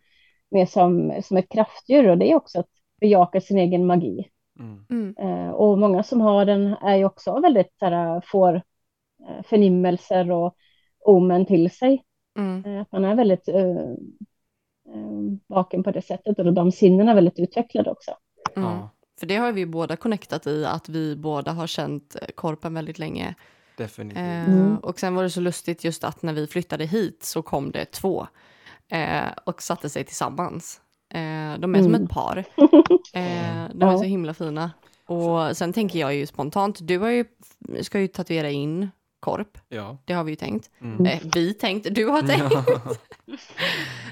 mer som, som ett kraftdjur och det är också att bejaka sin egen magi. Mm. Mm. Eh, Och många som har den är ju också väldigt så här, får eh, förnimmelser och omen till sig. Mm. Att man är väldigt vaken på det sättet och de sinnena är väldigt utvecklade också. Mm. För det har vi båda connectat i, att vi båda har känt korpen väldigt länge. Definitivt. Eh, Mm. Och sen var det så lustigt just att när vi flyttade hit så kom det två eh, och satte sig tillsammans. Eh, de är som Mm. ett par. Eh, de är Ja. så himla fina. Och sen tänker jag ju spontant, du har ju, ska ju tatuera in korp, Ja. det har vi ju tänkt. Mm. Eh, vi tänkt, du har tänkt.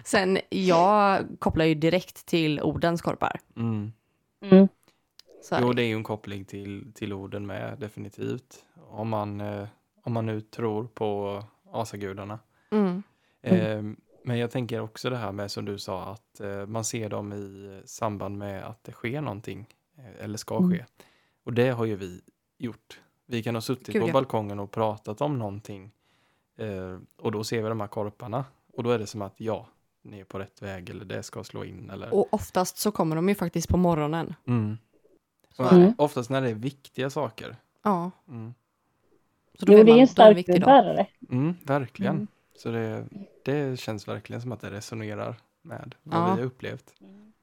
Sen jag kopplar ju direkt till Odens korpar. Mm. Mm. Jo, det. det är ju en koppling till, till orden med, definitivt. Om man, eh, om man nu tror på asagudarna. Mm. Eh, men jag tänker också det här med som du sa att eh, man ser dem i samband med att det sker någonting eh, eller ska Mm. ske. Och det har ju vi gjort. Vi kan ha suttit Gud, på ja. balkongen och pratat om någonting eh, och då ser vi de här korparna och då är det som att ja, ni är på rätt väg eller det ska slå in eller Och oftast så kommer de ju faktiskt på morgonen. mm. Mm. Oftast när det är viktiga saker. Ja, Mm. Så då Jo, det är en är stark budbärare. Mm, verkligen. Mm. Så det, det känns verkligen som att det resonerar med vad Ja. vi har upplevt.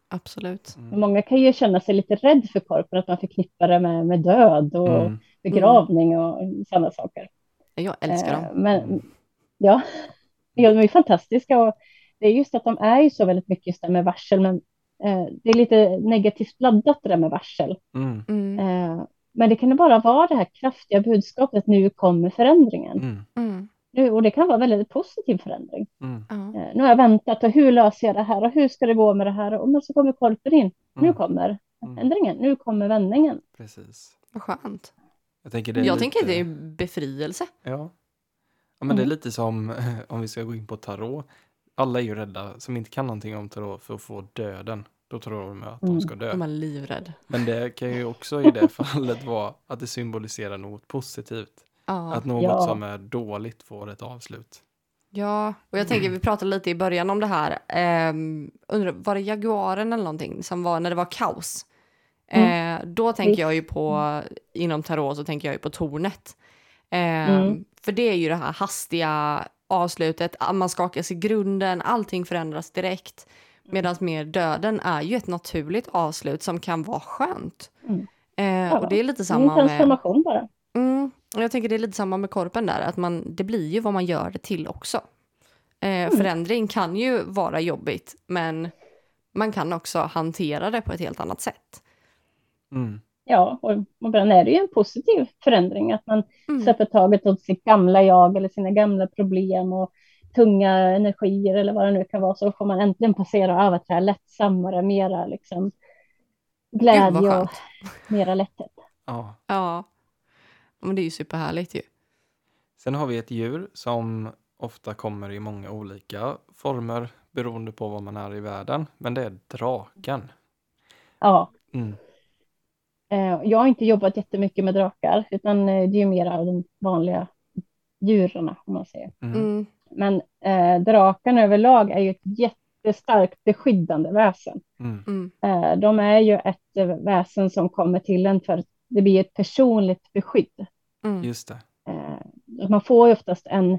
Absolut. Mm. Många kan ju känna sig lite rädd för korpen, att man förknippar det med, med död och Mm. begravning och sådana saker. Jag älskar Eh, dem. Men ja, ja, de är fantastiska och det är just att de är ju så väldigt mycket just det med varsel, men eh, det är lite negativt laddat det där med varsel. Mm. Mm. Eh, men det kan bara vara det här kraftiga budskapet att nu kommer förändringen. Mm. Mm. Nu, och det kan vara väldigt positiv förändring. Mm. Eh, nu har jag väntat och hur löser jag det här och hur ska det gå med det här? Och men så kommer korpen in. Nu Mm. kommer Mm. ändringen, nu kommer vändningen. Precis. Vad skönt. Jag tänker det är Jag lite, tänker det är befrielse. Ja. ja men det är lite som om vi ska gå in på tarot. Alla är ju rädda som inte kan någonting om tarot för att få döden. Då tror de att de Mm. ska dö. De är livrädd. Men det kan ju också i det fallet vara att det symboliserar något positivt. Ja. Att något Ja. som är dåligt får ett avslut. ja, och jag tänker, vi pratade lite i början om det här. Um, undrar, var det Jaguaren eller någonting som var när det var kaos? Eh, då tänker jag ju på, inom tarot så tänker jag ju på tornet. Eh, Mm. För det är ju det här hastiga avslutet, ah, man skakas i grunden, allting förändras direkt. Medan mer döden är ju ett naturligt avslut som kan vara skönt. Mm. Eh, och det är lite Det är en samma med... transformation bara. Mm, och jag tänker det är lite samma med korpen där, att man, det blir ju vad man gör det till också. Eh, Mm. Förändring kan ju vara jobbigt, men man kan också hantera det på ett helt annat sätt. Mm. Ja, och ibland är det ju en positiv förändring, att man Mm. släpper taget åt sitt gamla jag eller sina gamla problem och tunga energier eller vad det nu kan vara, så får man äntligen passera över till det här lättsammare, mera liksom Gud glädje och skönt. mera lätthet. Ja. Ja, men det är ju superhärligt ju. Sen har vi ett djur som ofta kommer i många olika former beroende på var man är i världen. Men det är draken. Ja, Mm. eh, jag har inte jobbat jättemycket med drakar, utan eh, det är ju mera av de vanliga djuren, om man säger. Mm. Mm. Men eh, draken överlag är ju ett jättestarkt beskyddande väsen. Mm. Mm. Eh, de är ju ett eh, väsen som kommer till en för det blir ett personligt beskydd. Mm. Just det. Eh, man får ju oftast en,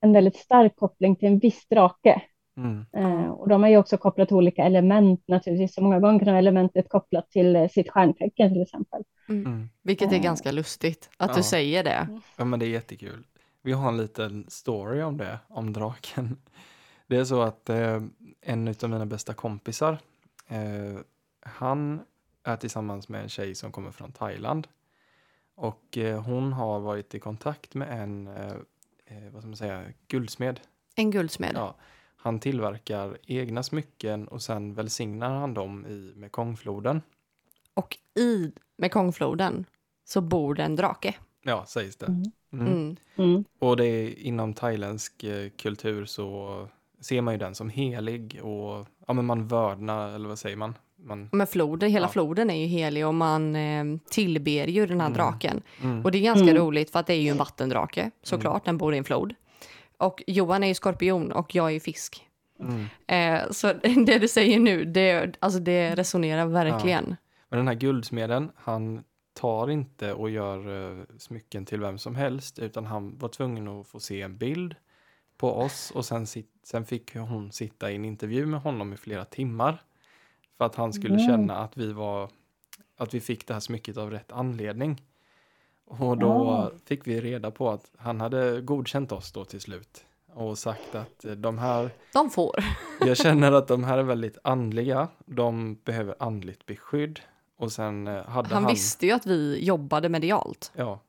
en väldigt stark koppling till en viss drake. Mm. Eh, och de är ju också kopplade till olika element naturligtvis. Så många gånger kan elementet kopplat till eh, sitt stjärntecken till exempel. Mm. Vilket är Eh. ganska lustigt att Ja. du säger det. Ja, men det är jättekul. Vi har en liten story om det, om draken. Det är så att eh, en av mina bästa kompisar, eh, han är tillsammans med en tjej som kommer från Thailand. Och eh, hon har varit i kontakt med en, eh, eh, vad ska man säga, guldsmed. En guldsmed. Ja, han tillverkar egna smycken och sen välsignar han dem i Mekongfloden. Och i Mekongfloden så bor det en drake. Ja, sägs det. Mm. Mm. Mm. Mm. Och det är, inom thailändsk eh, kultur så ser man ju den som helig och ja, men man vördnar, eller vad säger man? man Men floden, hela Ja. floden är ju helig och man eh, tillber ju den här Mm. draken. mm, Och det är ganska Mm. roligt för att det är ju en vattendrake såklart, den bor i en flod. Och Johan är ju skorpion och jag är ju fisk. mm. Eh, så det du säger nu, det, alltså det resonerar verkligen. Men den här guldsmeden, han tar inte och gör eh, smycken till vem som helst, utan han var tvungen att få se en bild på oss och sen, sen fick hon sitta i en intervju med honom i flera timmar för att han skulle Mm. känna att vi var att vi fick det här smycket av rätt anledning. Och då Ja. fick vi reda på att han hade godkänt oss då till slut och sagt att eh, de här De får. jag känner att de här är väldigt andliga. De behöver andligt beskydd. Och sen eh, hade han... Han visste ju att vi jobbade medialt. Ja,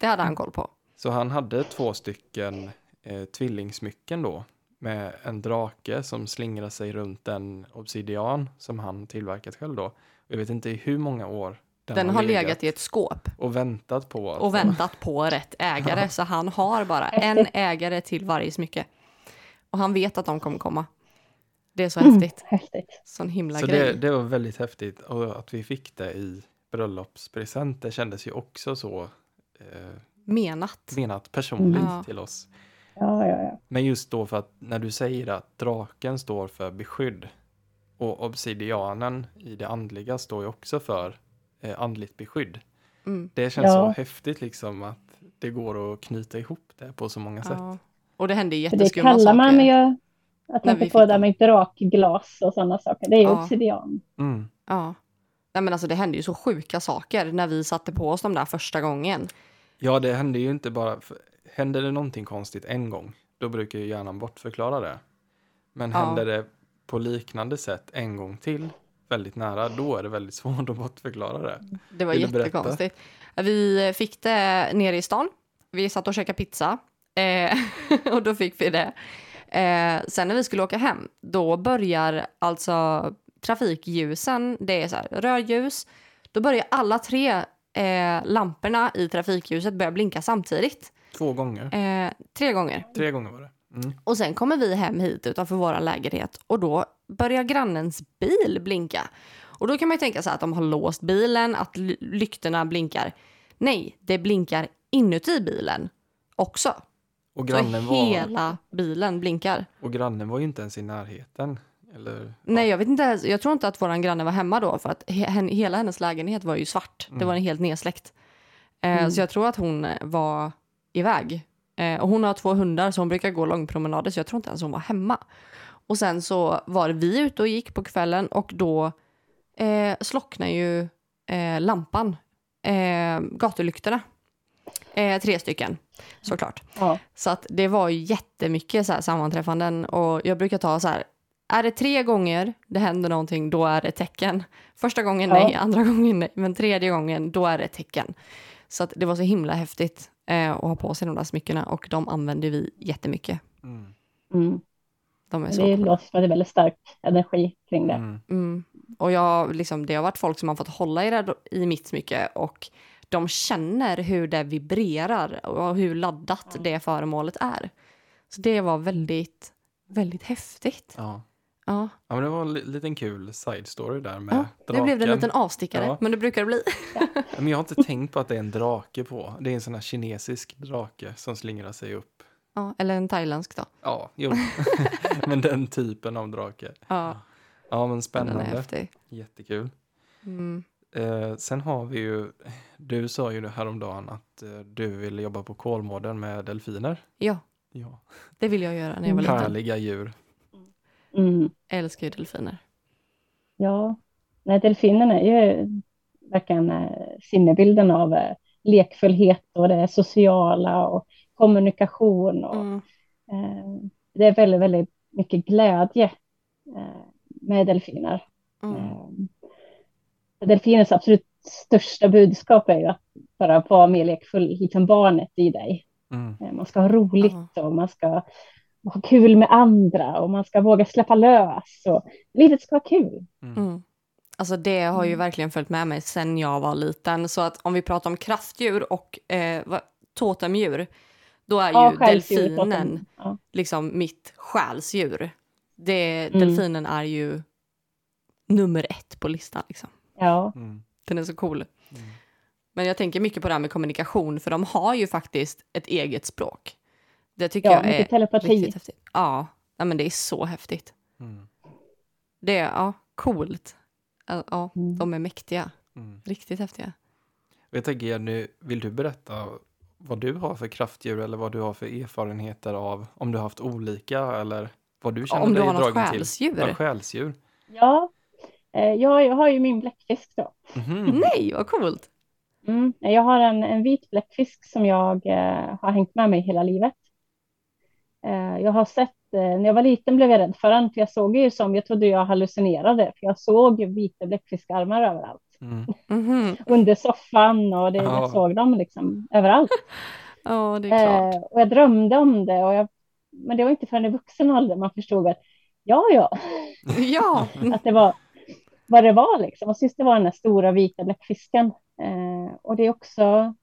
Det hade han koll på. så han hade två stycken eh, tvillingsmycken då. Med en drake som slingrar sig runt en obsidian som han tillverkat själv då. Jag vet inte i hur många år den, Den har legat i ett skåp och väntat på att och väntat på rätt ägare. Så han har bara en ägare till varje smycke. Och han vet att de kommer komma. Det är så häftigt. Häftigt. Sån himla Så grej. det, det var väldigt häftigt och att vi fick det i bröllopspresent. Det kändes ju också så eh, Menat. menat personligt Mm. Till oss. Ja, ja, ja. Men just då för att när du säger att draken står för beskydd och obsidianen i det andliga står ju också för eh, andligt beskydd. Mm. Det känns Ja. så häftigt liksom att det går att knyta ihop det på så många sätt. Och det hände För det jätteskumma kallar saker. man ju, vi tänker fick på det dem. där med drakglas och sådana saker. Det är ju Ja. obsidian. Mm. Ja. Nej, men alltså, det hände ju så sjuka saker när vi satte på oss de där första gången. Ja, det händer ju inte bara... För, händer det någonting konstigt en gång, då brukar ju hjärnan bortförklara det. Men Ja. händer det på liknande sätt en gång till, väldigt nära, då är det väldigt svårt att bortförklara det. Det var Vill jättekonstigt. Vi fick det nere i stan. Vi satt och käkade pizza. Eh, och då fick vi det. Eh, sen när vi skulle åka hem, då börjar alltså trafikljusen, det är så här rödljus, då börjar alla tre eh, lamporna i trafikljuset börjar blinka samtidigt. Två gånger. Eh, tre gånger. Tre gånger var det. Mm. Och sen kommer vi hem hit utanför vår lägenhet och då börjar grannens bil blinka. Och då kan man ju tänka sig att de har låst bilen, att ly- lyktorna blinkar. Nej, det blinkar inuti bilen också. Och, Så grannen var, hela bilen blinkar. och grannen var ju inte ens i närheten. Eller, Nej, jag vet inte. Jag tror inte att våran granne var hemma då för att he, hela hennes lägenhet var ju svart. Det var helt nedsläckt. Eh, Mm. Så jag tror att hon eh, var iväg. Eh, och hon har två hundar så hon brukar gå långpromenader så jag tror inte ens hon var hemma. Och sen så var vi ute och gick på kvällen och då eh, slocknade ju eh, lampan, eh, gatulyktorna. Eh, tre stycken såklart. Ja. Så att det var ju jättemycket så här sammanträffanden och jag brukar ta så här, är det tre gånger det händer någonting, då är det tecken. Första gången Ja. nej, andra gången nej, men tredje gången, då är det tecken. Så att det var så himla häftigt eh, att ha på sig de där smyckena och de använder vi jättemycket. mm. Mm. De är så Det låter väldigt, väldigt stark energi kring det. Mm. Mm. Och jag, liksom, det har varit folk som har fått hålla i, det, i mitt smycke och de känner hur det vibrerar och hur laddat det föremålet är. Så det var väldigt, väldigt häftigt. Ja. Ja, ja, men det var en li- liten kul side story där med ja draken. nu blev det en liten avstickare, Ja. men det brukar det bli. Men jag har inte tänkt på att det är en drake på. Det är en sån här kinesisk drake som slingrar sig upp. Ja, eller en thailändsk då. Ja, jo. men den typen av drake. Ja, Ja, men spännande. Jättekul. Mm. Eh, sen har vi ju, du sa ju häromdagen att eh, du vill jobba på Kolmården med delfiner. Ja, Ja, det vill jag göra när jag var liten. härliga djur. Mm. Jag älskar ju delfiner. Ja, Nej, delfinerna är ju verkligen eh, sinnebilden av eh, lekfullhet och det sociala och kommunikation. Och, Mm. eh, det är väldigt, väldigt mycket glädje eh, med delfiner. Mm. Delfinens absolut största budskap är ju att bara vara mer lekfull, liksom barnet i dig. Mm. Eh, Man ska ha roligt och man ska ha kul med andra och man ska våga släppa lös. Och livet ska vara kul. Mm. Mm. Alltså det har ju Mm. verkligen följt med mig sen jag var liten. Så att om vi pratar om kraftdjur och eh, totemdjur, då är ju själsdjur, delfinen. Ja. liksom mitt själsdjur. Det, Mm. Delfinen är ju nummer ett på listan. Liksom. Ja. Mm. Den är så cool. Mm. Men jag tänker mycket på det här med kommunikation, för de har ju faktiskt ett eget språk. Det tycker ja, jag är mycket telepati. riktigt häftigt. Ja, ja, men det är så häftigt. Mm. Det är ja, coolt. Ja, Ja, Mm. de är mäktiga. Mm. Riktigt häftiga. Och Jag tänker Jenny, vill du berätta vad du har för kraftdjur eller vad du har för erfarenheter av om du har haft olika eller vad du känner Om du dig har något dragen själsdjur? till? Ja, själsdjur. Ja, jag, jag har ju min bläckfisk då. Mhm. Nej, vad coolt! Mm. Jag har en, en vit bläckfisk som jag eh, har hängt med mig hela livet. Eh, jag har sett, eh, när jag var liten blev jag rädd för den, för jag såg ju som, jag trodde jag hallucinerade, för jag såg vita bläckfiskarmar överallt. Mm. Mhm. Under soffan och det, Ja. jag såg dem liksom överallt. Ja, det är klart. Eh, och jag drömde om det, och jag, men det var inte förrän i vuxen ålder man förstod att ja, ja, Ja, att det var vad det var liksom. Och sist det var den här stora vita bläckfisken. Eh, och det är också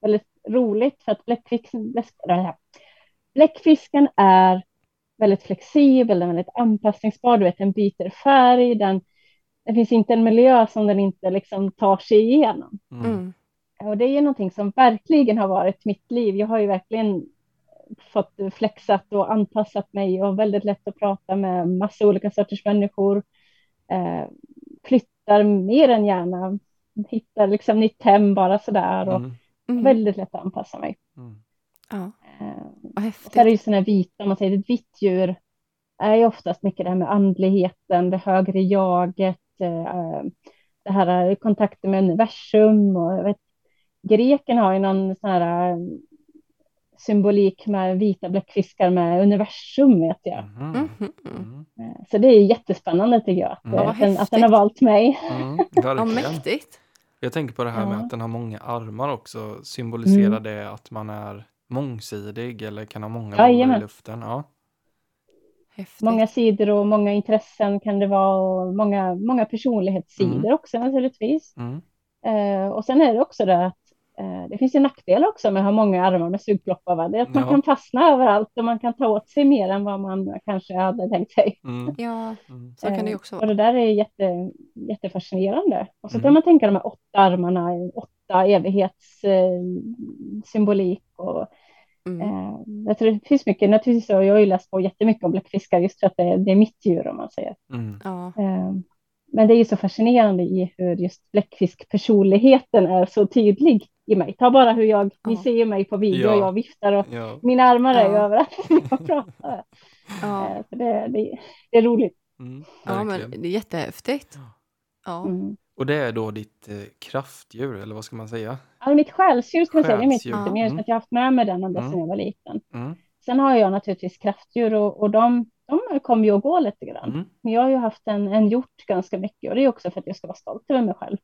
väldigt roligt för att bläckfisken, bläck- bläckfisken är väldigt flexibel, den är väldigt anpassningsbar. Du vet, den byter färg, den, det finns inte en miljö som den inte liksom tar sig igenom. Mm. mm. Och det är ju någonting som verkligen har varit mitt liv. Jag har ju verkligen fått flexat och anpassat mig och väldigt lätt att prata med massa olika sorters människor. Eh, flyttar mer än gärna, hittar liksom nytt hem bara sådär och Mm. Mm. väldigt lätt att anpassa mig. Mm. Ja, Eh, vad och så är det häftigt. ju sådana här vita, om man säger ett vitt djur är ju oftast mycket det här med andligheten, det högre jaget, eh, det här kontakten med universum och jag vet, greken har ju någon sån här eh, symbolik med vita bläckfiskar med universum vet jag. Mm. Eh, Så det är jättespännande tycker jag, att, Mm. att, den, att den har valt mig. Mm. Vad Verkligen. mäktigt. Jag tänker på det här med Ja. att den har många armar också. Symboliserar Mm. det att man är mångsidig eller kan ha många bollar i luften? Ja. Häftigt. Många sidor och många intressen kan det vara och många, många personlighetssidor Mm. också naturligtvis. Mm. Eh, och sen är det också det att det finns ju nackdelar också med att ha många armar med sugploppar. Va? Det är att man Ja. kan fastna överallt och man kan ta åt sig mer än vad man kanske hade tänkt sig. Mm. Ja, Mm. så kan det Eh, också Och vara. det där är jätte, jättefascinerande. Och så Mm. kan man tänka de här åtta armarna, åtta evighets eh, och Mm. eh, jag tror det finns mycket, naturligtvis jag har ju läst på jättemycket om bläckfiskar just för att det, det är mitt djur om man säger. Mm. Ja. Eh, men det är ju så fascinerande i hur just bläckfiskpersonligheten är så tydlig i mig. Ta bara hur jag, ni Ja. ser ju mig på video, Ja. jag viftar och Ja. mina armar är ju Ja. överallt när jag pratar. Ja. Eh, så det, det, det är roligt. Mm. ja, men det är jättehäftigt. Ja. Ja. Mm. Och det är då ditt eh, kraftdjur, eller vad ska man säga? Ja, mitt själsdjur ska man säga, det är mitt lite mer, Mm. att jag har haft med mig den ända Mm. sedan jag var liten. Mm. Sen har jag naturligtvis kraftdjur och, och de, de kommer ju och går lite grann. Mm. Men jag har ju haft en, en hjort ganska mycket och det är också för att jag ska vara stolt över mig själv.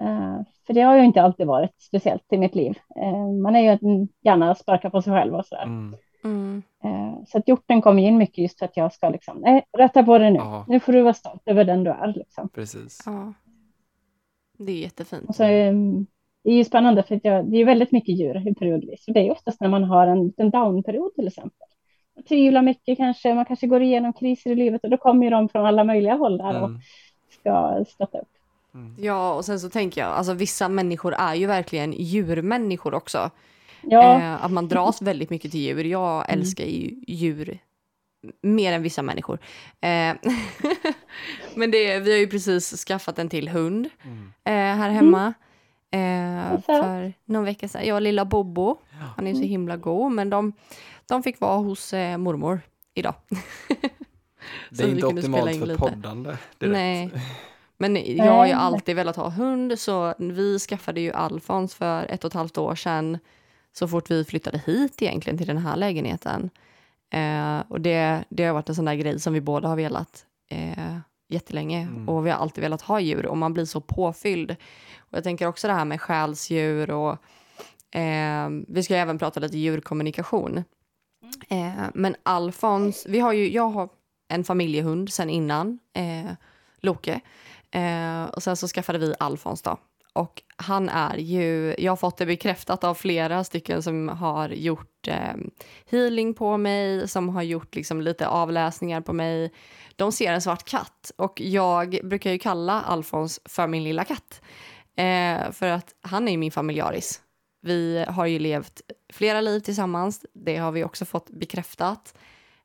Eh, för det har ju inte alltid varit speciellt i mitt liv. Eh, man är ju en, gärna sparka på sig själv och sådär. Mm. Mm. Eh, så att hjorten kommer in mycket just för att jag ska liksom, nej, rätta på det nu. Ja. Nu får du vara stolt över den du är liksom. Precis. Ja. Det är jättefint. Och så, eh, det är ju spännande för att jag, det är väldigt mycket djur i periodvis. Och det är oftast när man har en, en downperiod till exempel. Man tvivlar mycket kanske, man kanske går igenom kriser i livet och då kommer ju de från alla möjliga håll där och Mm. ska stötta upp. Mm. Ja, och sen så tänker jag, alltså vissa människor är ju verkligen djurmänniskor också. Ja, Eh, att man dras väldigt mycket till djur. Jag Mm. älskar ju djur mer än vissa människor. Eh, men det, vi har ju precis skaffat en till hund Mm. eh, här hemma. Eh, Vad söt. för någon vecka sedan. Jag och lilla Bobo. Ja. Han är så himla god. Men de, de fick vara hos eh, mormor idag. Det är inte optimalt in för lite. poddande direkt. Nej. Men jag har ju alltid velat ha hund så vi skaffade ju Alfons för ett och ett halvt år sedan så fort vi flyttade hit egentligen till den här lägenheten. Eh, och det, det har varit en sån där grej som vi båda har velat eh, jättelänge Mm. och vi har alltid velat ha djur och man blir så påfylld. Och jag tänker också det här med själsdjur och eh, vi ska ju även prata lite djurkommunikation. Eh, men Alfons, vi har ju, jag har en familjehund sen innan, eh, Loke. Eh, och sen så skaffade vi Alfons då. Och han är ju, jag har fått det bekräftat av flera stycken som har gjort eh, healing på mig, som har gjort liksom lite avläsningar på mig. De ser en svart katt och jag brukar ju kalla Alfons för min lilla katt. Eh, för att han är ju min familjaris. Vi har ju levt flera liv tillsammans, det har vi också fått bekräftat.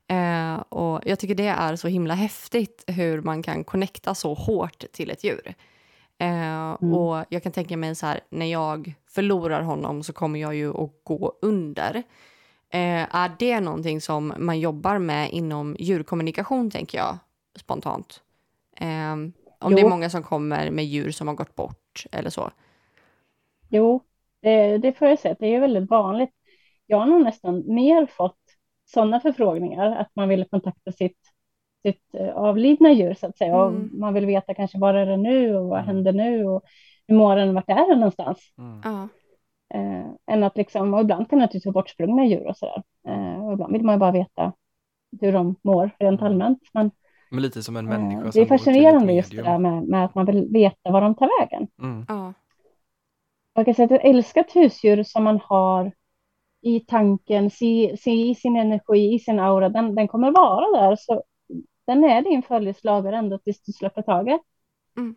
Eh, och jag tycker det är så himla häftigt hur man kan connecta så hårt till ett djur. Eh, Och jag kan tänka mig så här, när jag förlorar honom så kommer jag ju att gå under. Eh, är det någonting som man jobbar med inom djurkommunikation, tänker jag spontant? Eh, om det är Jo. många som kommer med djur som har gått bort eller så. jo, det, det får jag säga att det är väldigt vanligt. Jag har nog nästan mer fått sådana förfrågningar, att man vill kontakta sitt, sitt eh, avlidna djur så att säga. Mm. Och man vill veta kanske var är det nu och vad Mm. händer nu och hur mår den, vart är den någonstans? Mm. Eh, än att liksom, och ibland kan det naturligtvis vara bortsprungna djur och sådär. Eh, och ibland vill man ju bara veta hur de mår rent Mm. allmänt. Men Men lite som en eh, människa det som är fascinerande just det där med, med att man vill veta var de tar vägen. Mm. Ja. Jag kan säga att ett älskat husdjur som man har i tanken, se, se, i sin energi, i sin aura, den, den kommer vara där. Så den är din följeslagare ända tills du släpper taget. Mm.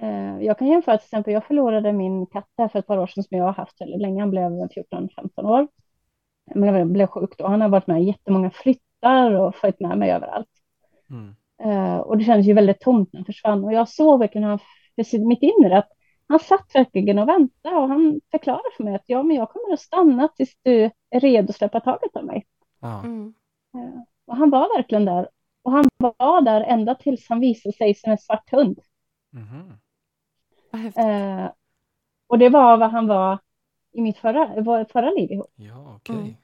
Eh, Jag kan jämföra till exempel, jag förlorade min katt här för ett par år sedan som jag har haft väldigt länge. Han blev 14-15 år. Men han blev sjuk då. Han har varit med i jättemånga flyttar och följt med mig överallt. Mm. Eh, och det kändes ju väldigt tomt när han försvann. Och jag såg verkligen hur han, mitt inre att han satt verkligen och väntade och han förklarade för mig att ja, men jag kommer att stanna tills du är redo att släppa taget om mig. Ja. Mm. Och han var verkligen där. Och han var där ända tills han visade sig som en svart hund. Häftigt. Eh, och det var vad han var i mitt förra, förra liv ihop. Ja, okej. Mm.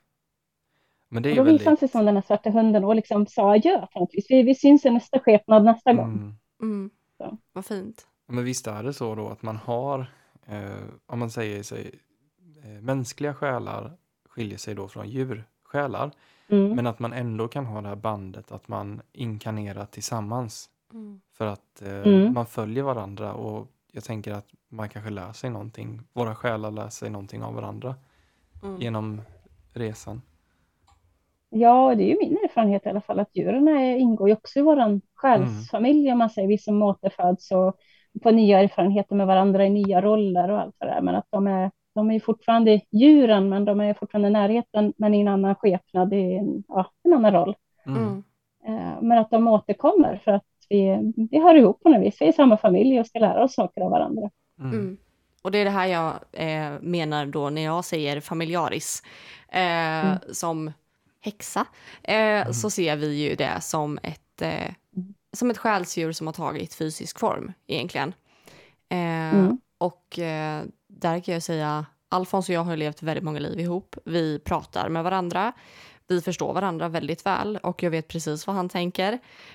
Men det är Och då visade han väldigt... sig som den här svarta hunden och liksom sa adjö. Vi, vi syns i nästa skepnad nästa gång. Mm. Mm. Så. Vad fint. Men visst är det så då att man har, eh, om man säger sig, eh, mänskliga själar skiljer sig då från djursjälar, Mm. men att man ändå kan ha det här bandet att man inkarnerar tillsammans Mm. för att eh, Mm. man följer varandra och jag tänker att man kanske lär sig någonting, våra själar lär sig någonting av varandra Mm. genom resan. Ja, det är ju min erfarenhet i alla fall att djuren är, ingår ju också i vår själsfamilj om man säger, vi som återföds och får nya erfarenheter med varandra i nya roller och allt det där. Men att de är, de är fortfarande djuren, men de är fortfarande i närheten, men i en annan skepnad, i en, ja, en annan roll. Mm. Mm. Eh, Men att de återkommer för att vi, vi hör ihop på något vis, vi är i samma familj och ska lära oss saker av varandra. Mm. Mm. Och det är det här jag eh, menar då när jag säger familjaris. Eh, Mm. Som häxa eh, så ser vi ju det som ett, eh, som ett själsdjur som har tagit fysisk form egentligen. Eh, Mm. Och eh, där kan jag säga, Alfons och jag har levt väldigt många liv ihop. Vi pratar med varandra. Vi förstår varandra väldigt väl och jag vet precis vad han tänker.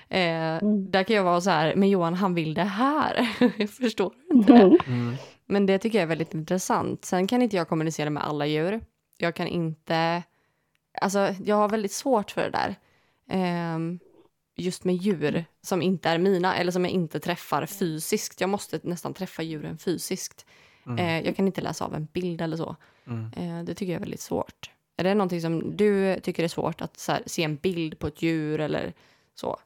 Eh, Mm. Där kan jag vara så här, men Johan han vill det här. förstår du inte det? Mm. Mm. Men det tycker jag är väldigt intressant. Sen kan inte jag kommunicera med alla djur. Jag kan inte... Alltså, jag har väldigt svårt för det där. Just med djur som inte är mina eller som jag inte träffar fysiskt. Jag måste nästan träffa djuren fysiskt. Mm. Eh, jag kan inte läsa av en bild eller så. Mm. Eh, det tycker jag är väldigt svårt. Är det någonting som du tycker är svårt att här, se en bild på ett djur eller så?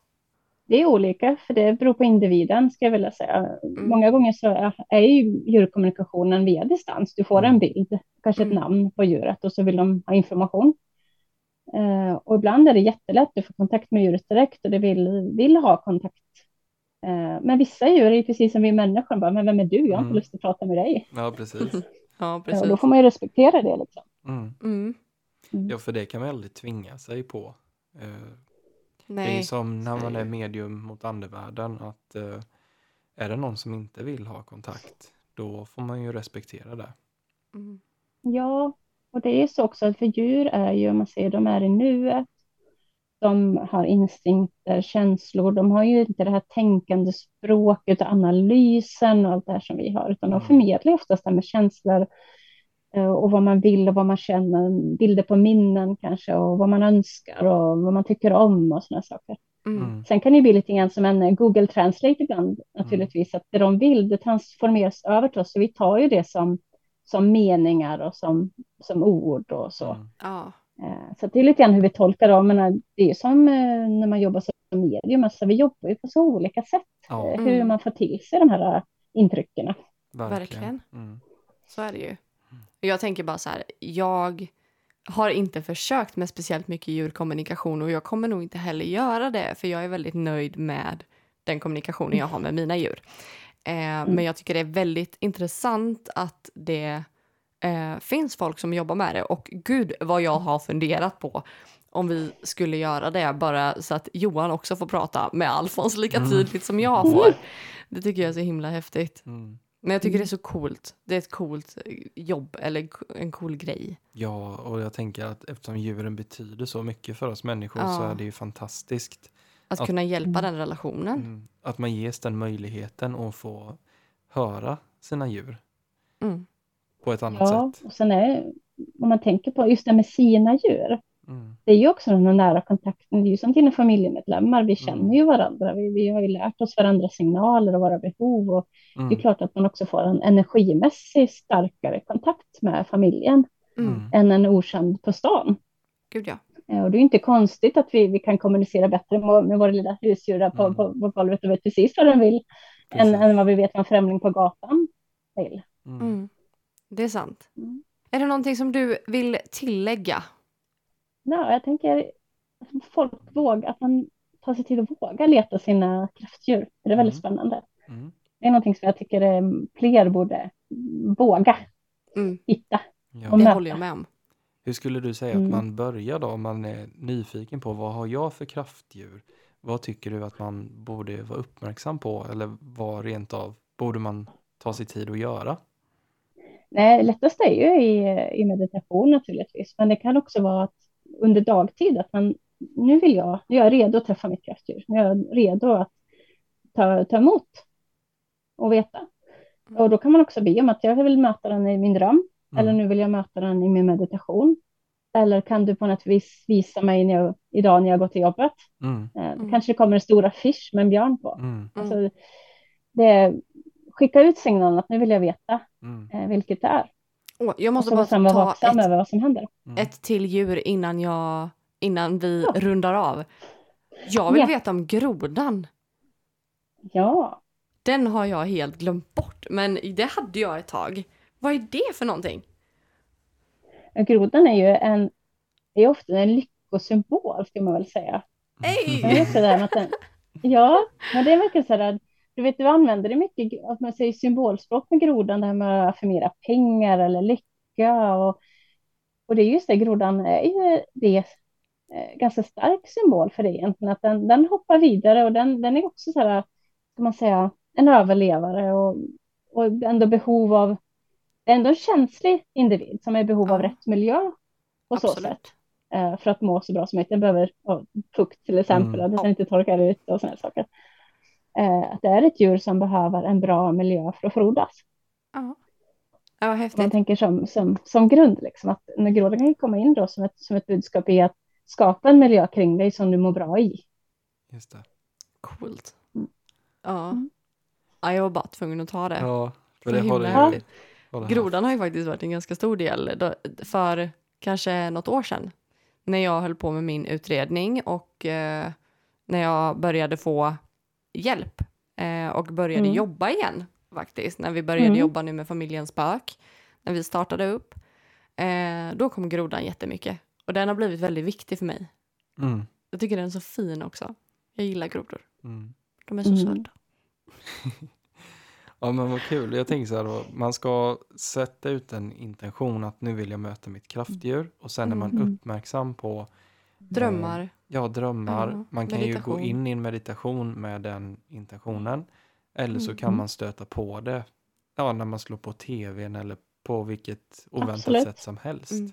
Det är olika, för det beror på individen, ska jag vilja säga. Många gånger så är- ju djurkommunikationen via distans. Du får Mm. en bild, kanske ett Mm. namn på djuret och så vill de ha information. Eh, och ibland är det jättelätt, du får kontakt med djuret direkt och det vill, vill ha kontakt. Eh, men vissa djur är ju precis som vi människor, bara, men vem är du? Jag har inte Mm. lust att prata med dig. Ja, precis. Ja, Ja, precis. och då får man ju respektera det. Liksom. Mm. Mm. Ja, för det kan man aldrig tvinga sig på. Eh, Det är Nej. som när man är medium mot andevärlden att eh, är det någon som inte vill ha kontakt då får man ju respektera det. Mm. Ja, och det är så också att för djur är ju, om man säger, de är i nuet. De har instinkter, känslor. De har ju inte det här tänkande språket och analysen och allt det här som vi har, utan de Mm. förmedlar ju oftast det här med känslor eh, och vad man vill och vad man känner, bilder på minnen kanske och vad man önskar och vad man tycker om och sådana saker. Mm. Mm. Sen kan det ju bli lite grann som en eh, Google Translate ibland naturligtvis, att det de vill, det transformeras över till oss, så vi tar ju det som, som meningar och som, som ord och så. Mm. Ja. Eh, Så det är lite grann hur vi tolkar det. Men det är ju som eh, när man jobbar som medium, alltså vi jobbar ju på så olika sätt, Ja, eh, Mm. hur man får till sig de här eh, intrycken. verkligen. verkligen. Mm. Så är det ju. Jag tänker bara så här, jag har inte försökt med speciellt mycket djurkommunikation och jag kommer nog inte heller göra det för jag är väldigt nöjd med den kommunikationen jag har med mina djur. Eh, Men jag tycker det är väldigt intressant att det eh, finns folk som jobbar med det och gud vad jag har funderat på om vi skulle göra det bara så att Johan också får prata med Alfons lika Mm. tydligt som jag får. Det tycker jag är så himla häftigt. Mm. Men jag tycker det är så coolt. Det är ett coolt eh, jobb eller en cool grej. Ja, och jag tänker att eftersom djuren betyder så mycket för oss människor så Ja. är det ju fantastiskt Att Ja. kunna hjälpa den relationen. mm, att man ges den möjligheten att få höra sina djur Mm. på ett annat Ja, sätt. och sen är, om man tänker på just det med sina djur, Mm. det är ju också den här nära kontakten, det är ju som dina familjemedlemmar, vi känner ju varandra, vi, vi har ju lärt oss varandras signaler och våra behov och det är Mm. klart att man också får en energimässig starkare kontakt med familjen Mm. Mm. än en okänd på stan. Gud ja. Eh, Och det är inte konstigt att vi, vi kan kommunicera bättre med, med våra lilla husdjur på, Mm. på, på golvet och vet precis vad de vill än, än vad vi vet vad en främling på gatan vill. Mm. Mm. Det är sant. Mm. Är det någonting som du vill tillägga? Ja, jag tänker att folk vågar, att man tar sig tid att våga leta sina kraftdjur. Det är väldigt Mm. spännande. Mm. Det är någonting som jag tycker eh, fler borde våga Mm. hitta. Ja. Och Det möta. håller jag med om. Hur skulle du säga Mm. att man börjar då om man är nyfiken på vad har jag för kraftdjur? Vad tycker du att man borde vara uppmärksam på eller vad rent av borde man ta sig tid att göra? Nej, lättast är ju i, i meditation naturligtvis, men det kan också vara att under dagtid att man nu vill jag, nu är jag redo att träffa mitt kraftdjur, nu är jag redo att ta, ta emot och veta. Och då kan man också be om att jag vill möta den i min dröm, Mm. Eller nu vill jag möta den i min meditation. Eller kan du på något vis visa mig när jag, idag när jag går till jobbet? Mm. Eh, Då Mm. kanske det kommer en stor affisch med en björn på. Mm. Alltså, det, skicka ut signalen att nu vill jag veta Mm. eh, vilket det är. Åh, jag måste bara ta ett, över vad som händer. Mm. ett till djur innan, jag, innan vi Ja. rundar av. Jag vill Ja. veta om grodan. Ja, Den har jag helt glömt bort, men det hade jag ett tag. Vad är det för någonting? grodan är ju en, är ofta en lyckosymbol, ska man väl säga. Hej! Men den, ja, men det är mycket så här, du vet, du använder det mycket, att man säger symbolspråk med grodan, det här med att förmera pengar eller lycka. Och, och det är just det, grodan är ju det eh, ganska stark symbol för det egentligen, att den, den hoppar vidare och den, den är också så här, ska man säga, en överlevare och, och ändå behov av, det är ändå en känslig individ som är i behov av Ja. rätt miljö på så sätt Absolut. eh, för att må så bra som möjligt. Den behöver fukt till exempel, Mm. att den inte torkar ut och sådana saker. Eh, att det är ett djur som behöver en bra miljö för att frodas. Ja. Ja, vad Om man häftigt. tänker som, som, som grund, liksom, att när grodan kan komma in då som ett, som ett budskap i att skapa en miljö kring dig som du mår bra i. Just det. Coolt. Mm. Ja. Mm. ja, jag var bara tvungen att ta det. Ja, för Så det har du Grodan har ju faktiskt varit en ganska stor del då, för kanske något år sedan. När jag höll på med min utredning och eh, när jag började få hjälp eh, och började Mm. jobba igen faktiskt. När vi började Mm. jobba nu med familjens spök. När vi startade upp. Eh, då kom grodan jättemycket. Och den har blivit väldigt viktig för mig. Mm. Jag tycker den är så fin också. Jag gillar grodor. Mm. De är så Mm. söta. Ja men vad kul. Jag tänker så här då, man ska sätta ut en intention att nu vill jag möta mitt kraftdjur och sen är man Mm. uppmärksam på Drömmar. ja, drömmar. Ja, man kan ju gå meditation. in i en meditation med den intentionen. Eller så kan Mm. man stöta på det ja, när man slår på tvn eller på vilket oväntat Absolut. sätt som helst. Mm.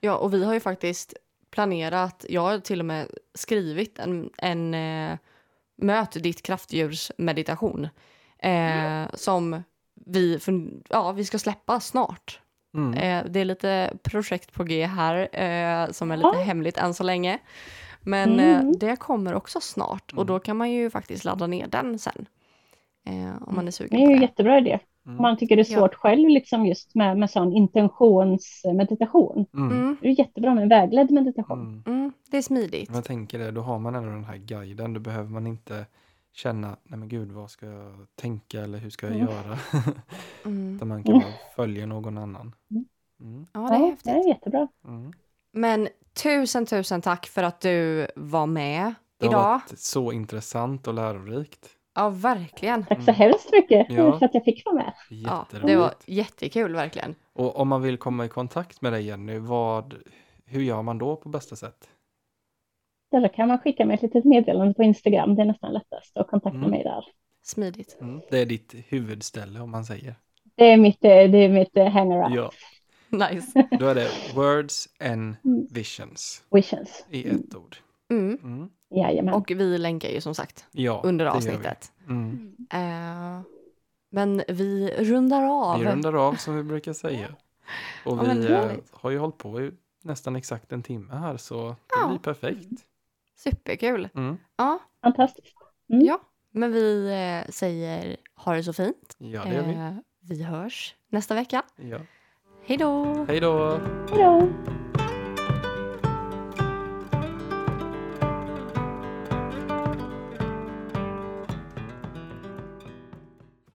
Ja, och vi har ju faktiskt planerat, jag har till och med skrivit en, en eh, möt ditt kraftdjurs meditation eh, som vi, fun- ja, vi ska släppa snart. Mm. Eh, det är lite projekt på G här eh, som är lite Ja. hemligt än så länge. Men Mm. eh, det kommer också snart och Mm. då kan man ju faktiskt ladda ner den sen. Eh, om man är Det sugen är på ju det. jättebra idé. Mm. Om man tycker det är Ja. svårt själv liksom just med, med sån intentionsmeditation. Mm. Mm, Det är jättebra med en vägledd meditation. Mm. mm, det är smidigt. Jag tänker det, då har man ändå den här guiden. Då behöver man inte känna, nej men gud vad ska jag tänka eller hur ska jag Mm. göra? Mm. Utan man kan bara följa någon annan. Mm. Mm. Ja, det är häftigt. det är jättebra. Mm. Men tusen, tusen tack för att du var med Det har idag. varit så intressant och lärorikt. Ja, verkligen. Tack så Mm. hemskt mycket Ja. för att jag fick vara med. Ja, det var jättekul verkligen. Och om man vill komma i kontakt med dig Jenny, vad, hur gör man då på bästa sätt? Då kan man skicka mig ett litet meddelande på Instagram. Det är nästan lättast att kontakta Mm. mig där. Smidigt. Mm. Det är ditt huvudställe om man säger. Det är mitt, eh, det är mitt eh, hangaround. Ja, Nice. då är det words and Mm. visions Visions. i ett ord. Mm. Mm. Jajamän. Och vi länkar ju som sagt Ja, under det vi. avsnittet. Mm. Eh, men vi rundar av. Vi rundar av som vi brukar säga. Och Ja, vi härligt. har ju hållit på i nästan exakt en timme här så det Ja. blir perfekt. Superkul. Mm. Ja, Fantastiskt. ja, men vi eh, säger ha det så fint. Ja, det gör vi. Eh, vi hörs nästa vecka. Ja. Hej då! Hej då! Hej då!